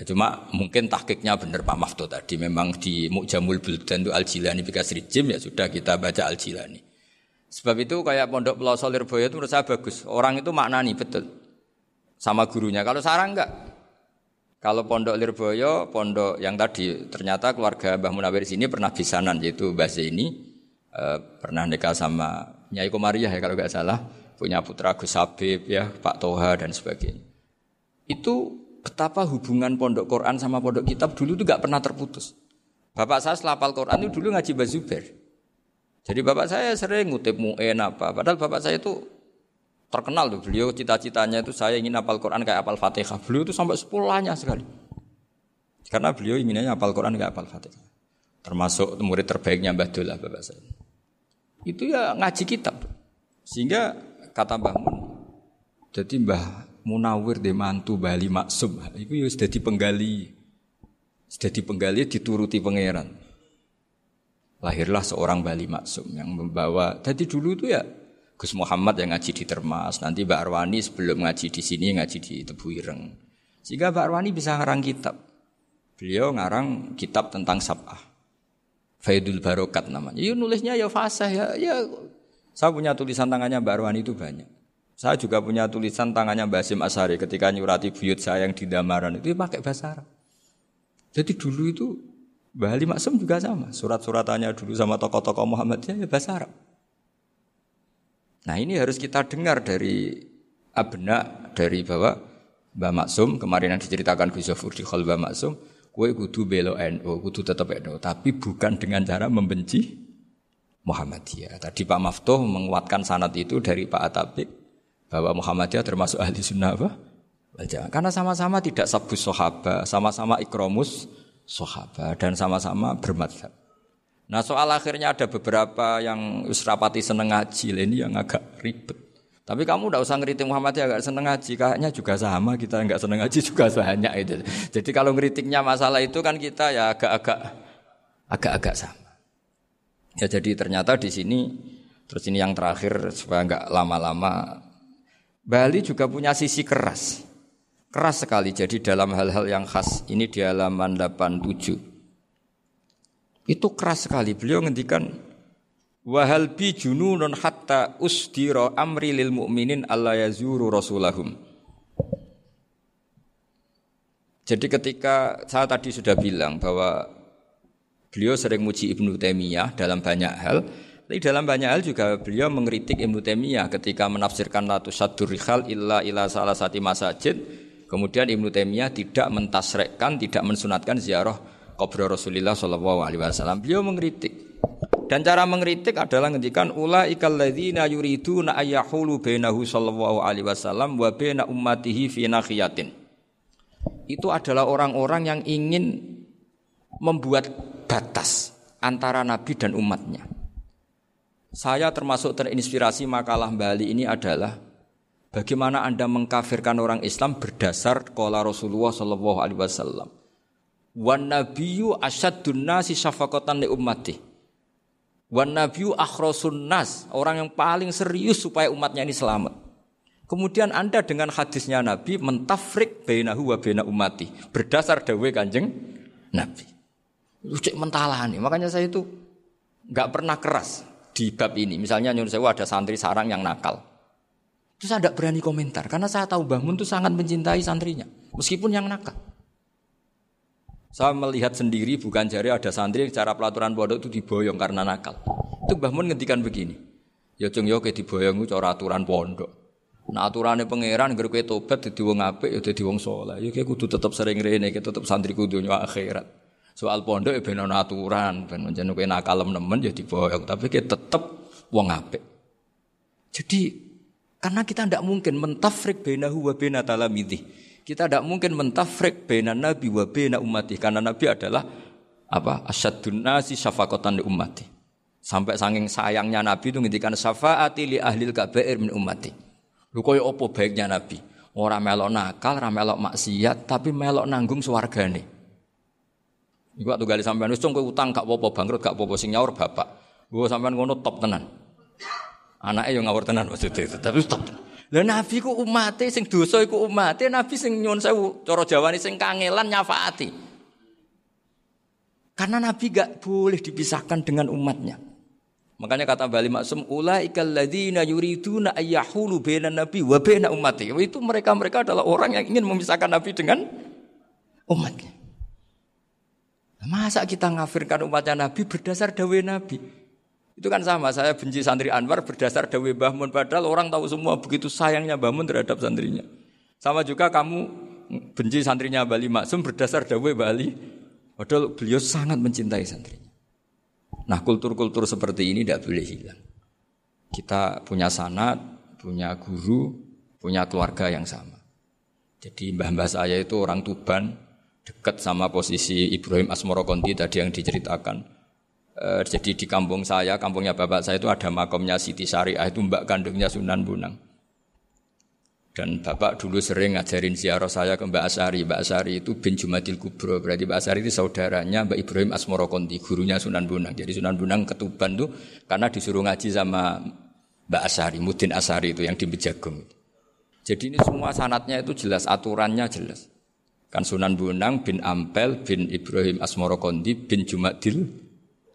cuma mungkin tahkiknya benar Pak Mafto tadi memang di Mujamul Buldan itu Al-Jilani Bikasri Jim ya sudah kita baca Al-Jilani. Sebab itu kayak Pondok Pelosok Lirboyo itu menurut saya bagus. Orang itu maknani betul sama gurunya. Kalau sarang enggak. Kalau Pondok Lirboyo, pondok yang tadi ternyata keluarga Mbah Munawir sini pernah bisanan yaitu Mbah ini uh, pernah nikah sama Nyai Komariah ya kalau nggak salah, punya putra Gus Habib ya, Pak Toha dan sebagainya. Itu betapa hubungan pondok Quran sama pondok kitab dulu itu nggak pernah terputus. Bapak saya selapal Quran itu dulu ngaji Bazuber. Jadi bapak saya sering ngutip mu'en apa. Padahal bapak saya itu terkenal tuh. Beliau cita-citanya itu saya ingin hafal Quran kayak hafal Fatihah. Beliau itu sampai sepulahnya sekali. Karena beliau inginnya hafal Quran kayak hafal Fatihah. Termasuk murid terbaiknya Mbah Dullah bapak saya itu ya ngaji kitab. Sehingga kata Mbah Mun, jadi Mbah Munawir de mantu Bali Maksum, itu ya sudah penggali. Sudah penggali dituruti pangeran. Lahirlah seorang Bali Maksum yang membawa. Jadi dulu itu ya Gus Muhammad yang ngaji di Termas, nanti Mbak Arwani sebelum ngaji di sini ngaji di Tebu Ireng. Sehingga Mbak Arwani bisa ngarang kitab. Beliau ngarang kitab tentang sabah. Faidul Barokat namanya. Ya nulisnya ya fasih ya. ya. Saya punya tulisan tangannya Mbak Arwani itu banyak. Saya juga punya tulisan tangannya Mbak Asim Asari ketika nyurati buyut saya yang di Damaran itu pakai bahasa Arab. Jadi dulu itu Mbak Ali Maksum juga sama. Surat-suratannya dulu sama tokoh-tokoh Muhammadiyah ya bahasa Arab. Nah ini harus kita dengar dari abna dari bahwa Mbak Maksum kemarin yang diceritakan Gus Zafur di Khol Mbak Maksum Kue kudu belo NU, kudu tetap NU, tapi bukan dengan cara membenci Muhammadiyah. Tadi Pak Maftuh menguatkan sanat itu dari Pak Atabik bahwa Muhammadiyah termasuk ahli sunnah apa? Karena sama-sama tidak sabus sohaba, sama-sama ikromus sohaba, dan sama-sama bermadhab. Nah soal akhirnya ada beberapa yang usrapati seneng ngaji, ini yang agak ribet. Tapi kamu tidak usah ngeritik Muhammad ya gak seneng ngaji, kayaknya juga sama kita nggak seneng ngaji juga banyak itu. Jadi kalau ngeritiknya masalah itu kan kita ya agak-agak agak-agak sama. Ya jadi ternyata di sini terus ini yang terakhir supaya nggak lama-lama Bali juga punya sisi keras. Keras sekali. Jadi dalam hal-hal yang khas ini di halaman 87. Itu keras sekali. Beliau ngendikan wahal bi jununun hatta usdira amri lil mu'minin alla yazuru rasulahum. Jadi ketika saya tadi sudah bilang bahwa beliau sering muji Ibnu Taimiyah dalam banyak hal, tapi dalam banyak hal juga beliau mengkritik Ibnu Taimiyah ketika menafsirkan latu sadur rihal illa ila salah satu masjid. Kemudian Ibnu Taimiyah tidak mentasrekkan, tidak mensunatkan ziarah kubur Rasulullah Shallallahu Alaihi Wasallam. Beliau mengkritik. Dan cara mengkritik adalah ngendikan ula ikal ladzina yuriduna ayyahulu bainahu sallallahu alaihi wasallam wa baina ummatihi fi nakhiyatin. Itu adalah orang-orang yang ingin membuat batas antara nabi dan umatnya. Saya termasuk terinspirasi makalah Bali ini adalah bagaimana Anda mengkafirkan orang Islam berdasar kola Rasulullah Shallallahu Alaihi Wasallam. Wan nabiyyu asyadun nasi syafaqatan li ummati. Wan nabiyyu akhrasun nas, orang yang paling serius supaya umatnya ini selamat. Kemudian Anda dengan hadisnya Nabi mentafrik bainahu wa baina ummati berdasar dawe Kanjeng Nabi. Lu cek mentalani. Makanya saya itu nggak pernah keras di bab ini. Misalnya nyuruh saya ada santri sarang yang nakal. Itu saya tidak berani komentar karena saya tahu Mbah Mun itu sangat mencintai santrinya, meskipun yang nakal. Saya melihat sendiri bukan jari ada santri cara pelaturan pondok itu diboyong karena nakal. Itu Mbah Mun ngendikan begini. Ya cung yo ke diboyong cara aturan pondok. Nah aturannya pangeran ger kowe tobat dadi wong apik ya dadi wong saleh. Ya kowe kudu tetep sering rene, tetep santri kudu akhirat. Soal pondok ya ben aturan, ben menjen kowe nakal nemen ya diboyong, tapi kita tetep wong apik. Jadi karena kita tidak mungkin mentafrik bainahu wa talamidhi. Kita tidak mungkin mentafrik baina nabi wa baina ummati karena nabi adalah apa? Asyadun nasi syafaqatan li ummati. Sampai saking sayangnya nabi itu ngendikan syafaati li ahlil kabair min ummati. Lu koyo opo baiknya nabi? Orang melok nakal, orang melok maksiat, tapi melok nanggung swargane. Iku waktu gali sampean wis kowe utang gak apa-apa bangkrut gak apa-apa sing nyaur bapak. Gue sampean ngono top tenan. Anaknya yang ngawur tenan maksudnya itu, tapi top tenan. Lah nabi ku umate sing dosa iku umate, nabi sing nyuwun sewu cara Jawane sing kangelan nyafaati. Karena nabi gak boleh dipisahkan dengan umatnya. Makanya kata Bali Maksum, ulaikal ladzina yuriduna ayyahulu bainan nabi wa baina ummati. Itu mereka-mereka adalah orang yang ingin memisahkan nabi dengan umatnya. Masa kita ngafirkan umatnya Nabi berdasar dawe Nabi? Itu kan sama, saya benci santri Anwar berdasar dawe Bahmun. Padahal orang tahu semua begitu sayangnya Bahmun terhadap santrinya. Sama juga kamu benci santrinya Bali Maksum berdasar dawe Bali. Padahal beliau sangat mencintai santrinya. Nah kultur-kultur seperti ini tidak boleh hilang. Kita punya sanat, punya guru, punya keluarga yang sama. Jadi mbah-mbah saya itu orang Tuban, dekat sama posisi Ibrahim Asmoro Konti tadi yang diceritakan. E, jadi di kampung saya, kampungnya bapak saya itu ada makomnya Siti Syariah itu mbak kandungnya Sunan Bunang. Dan bapak dulu sering ngajarin ziarah saya ke Mbak Asari. Mbak Asari itu bin Jumadil Kubro. Berarti Mbak Asari itu saudaranya Mbak Ibrahim Asmoro Konti, gurunya Sunan Bunang. Jadi Sunan Bunang ketuban tuh karena disuruh ngaji sama Mbak Asari, Mudin Asari itu yang di Bejagung. Jadi ini semua sanatnya itu jelas, aturannya jelas. Kan Sunan Bunang bin Ampel bin Ibrahim Asmoro Kondi bin Jumadil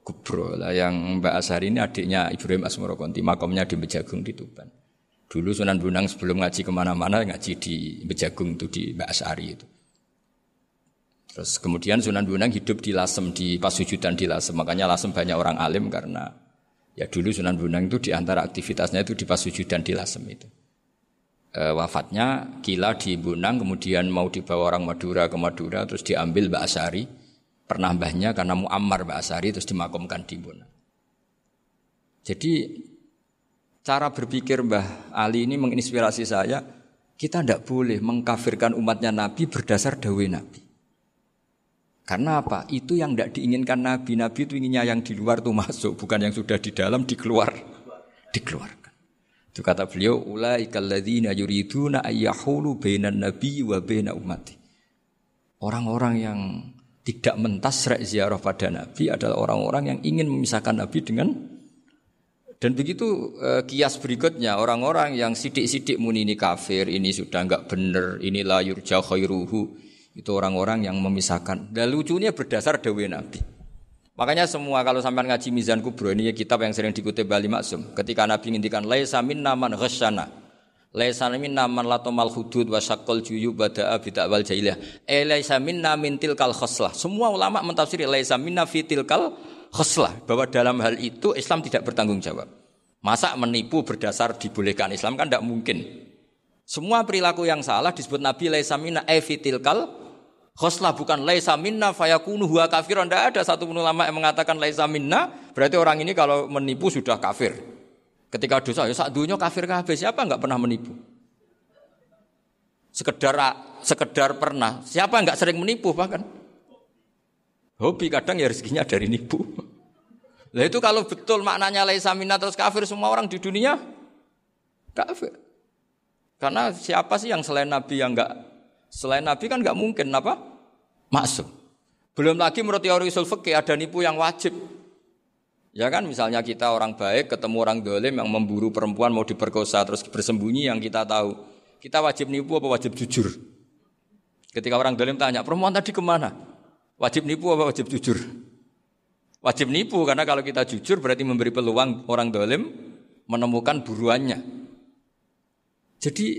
Kubro lah yang Mbak Asari ini adiknya Ibrahim Asmoro Kondi makomnya di Bejagung di Tuban. Dulu Sunan Bunang sebelum ngaji ke mana-mana ngaji di Bejagung itu di Mbak Asari itu. Terus kemudian Sunan Bunang hidup di Lasem di Pasujudan di Lasem makanya Lasem banyak orang alim karena ya dulu Sunan Bunang itu di antara aktivitasnya itu di Pasujudan di Lasem itu e, wafatnya kila di Bunang kemudian mau dibawa orang Madura ke Madura terus diambil Mbak Asari pernah mbahnya karena Muammar Mbak Asari terus dimakamkan di Bunang. Jadi cara berpikir Mbah Ali ini menginspirasi saya kita tidak boleh mengkafirkan umatnya Nabi berdasar dawe Nabi. Karena apa? Itu yang tidak diinginkan Nabi. Nabi itu inginnya yang di luar itu masuk, bukan yang sudah di dalam dikeluar, dikeluar. Itu kata beliau, ulaikal ladzina yuriduna ayyahulu bainan nabi wa baina ummati. Orang-orang yang tidak mentasrek ziarah pada Nabi adalah orang-orang yang ingin memisahkan Nabi dengan dan begitu eh, kias berikutnya orang-orang yang sidik-sidik muni ini kafir, ini sudah enggak benar, ini layur jauh khairuhu. Itu orang-orang yang memisahkan. Dan lucunya berdasar dawe Nabi. Makanya semua kalau sampai ngaji Mizan Kubro ini kitab yang sering dikutip Bali Maksum. Ketika Nabi ngintikan laisa minna man ghasyana. Laisa minna man latomal hudud wa syaqqal juyu bada'a wal jahiliyah. Eh laisa minna min tilkal khoslah. Semua ulama mentafsiri laisa minna fi tilkal khoslah. Bahwa dalam hal itu Islam tidak bertanggung jawab. Masa menipu berdasar dibolehkan Islam kan tidak mungkin. Semua perilaku yang salah disebut Nabi laisa minna e fi tilkal Khoslah bukan laisa minna fayakunu huwa kafiron. Tidak ada satu ulama yang mengatakan laisa minna. Berarti orang ini kalau menipu sudah kafir. Ketika dosa, ya saat dunia kafir kafir. Siapa nggak pernah menipu? Sekedar sekedar pernah. Siapa nggak sering menipu bahkan? Hobi kadang ya rezekinya dari nipu. Lah itu kalau betul maknanya laisa minna terus kafir semua orang di dunia kafir. Karena siapa sih yang selain Nabi yang nggak Selain Nabi kan nggak mungkin apa? Masuk. Belum lagi menurut teori usul ada nipu yang wajib. Ya kan misalnya kita orang baik ketemu orang dolim yang memburu perempuan mau diperkosa terus bersembunyi yang kita tahu. Kita wajib nipu apa wajib jujur? Ketika orang dolim tanya, perempuan tadi ke mana? Wajib nipu apa wajib jujur? Wajib nipu karena kalau kita jujur berarti memberi peluang orang dolim menemukan buruannya. Jadi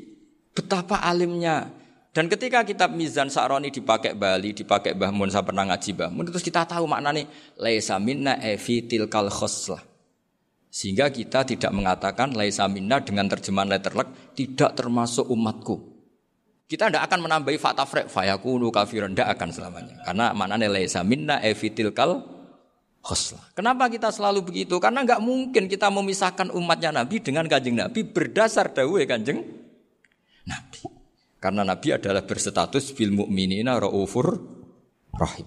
betapa alimnya dan ketika kitab Mizan Sa'roni dipakai Bali, dipakai Mbah Mun, saya pernah ngaji Mbah Mun, terus kita tahu maknanya laisa minna evi tilkal khoslah. Sehingga kita tidak mengatakan laisa minna dengan terjemahan letterlek tidak termasuk umatku. Kita tidak akan menambahi fakta frek fayakunu kafiran tidak akan selamanya. Karena maknanya laisa minna evi tilkal khoslah. Kenapa kita selalu begitu? Karena nggak mungkin kita memisahkan umatnya Nabi dengan kanjeng Nabi berdasar dawe kanjeng Nabi. Karena Nabi adalah berstatus bil mukminina raufur rahim.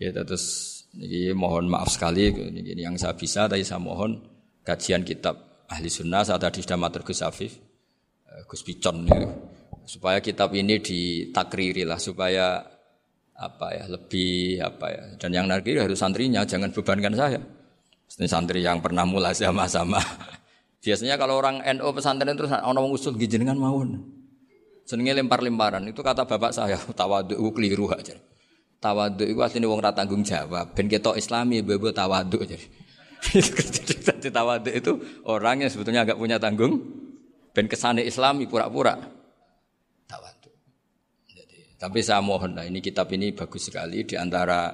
Ya terus ini mohon maaf sekali ini yang saya bisa tapi saya mohon kajian kitab ahli sunnah saat tadi sudah matur Gus Afif eh, Gus Picon ya, supaya kitab ini ditakriri lah supaya apa ya lebih apa ya. Dan yang nanti harus santrinya jangan bebankan saya. Ini santri yang pernah mulai sama-sama. Biasanya kalau orang NO pesantren terus orang usul gijengan mawon Senengnya lempar-lemparan. Itu kata bapak saya, tawaduk itu keliru aja. Tawaduk itu aslinya wong rata tanggung jawab. Ben ketok islami, bebo tawaduk aja. Jadi tawaduk itu orang yang sebetulnya agak punya tanggung. Ben kesane islami pura-pura. Tawaduk. Jadi, tapi saya mohon, nah ini kitab ini bagus sekali. Di antara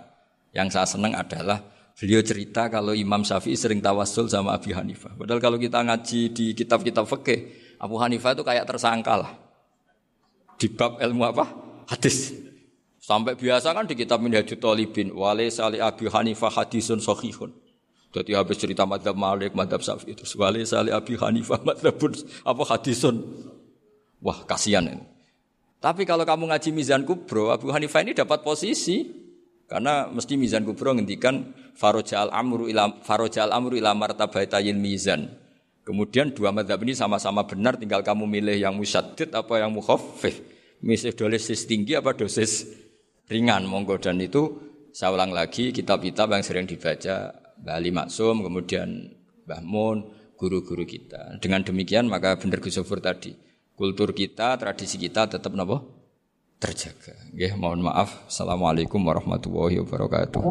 yang saya senang adalah beliau cerita kalau Imam Syafi'i sering tawasul sama Abu Hanifah. Padahal kalau kita ngaji di kitab-kitab fikih, Abu Hanifah itu kayak tersangka lah di bab ilmu apa? Hadis. Sampai biasa kan di kitab Minhajul Talibin, wale sali Abi Hanifah hadisun sahihun. Jadi habis cerita madhab Malik, madhab Syafi'i itu. Wale sali Abi Hanifah madhabun apa hadisun. Wah kasihan ini. Tapi kalau kamu ngaji Mizan Kubro, Abu Hanifah ini dapat posisi. Karena mesti Mizan Kubro ngendikan Faroja al-amru ila Faroja al-amru ila martabatayil mizan. Kemudian dua madhab ini sama-sama benar, tinggal kamu milih yang musyadid apa yang mukhaffif. Milih dosis tinggi apa dosis ringan, monggo. Dan itu saya ulang lagi kitab-kitab yang sering dibaca Bali Maksum, kemudian Mbah Mun, guru-guru kita. Dengan demikian maka benar Gus tadi, kultur kita, tradisi kita tetap napa? terjaga. Nggih, mohon maaf. Assalamualaikum warahmatullahi wabarakatuh.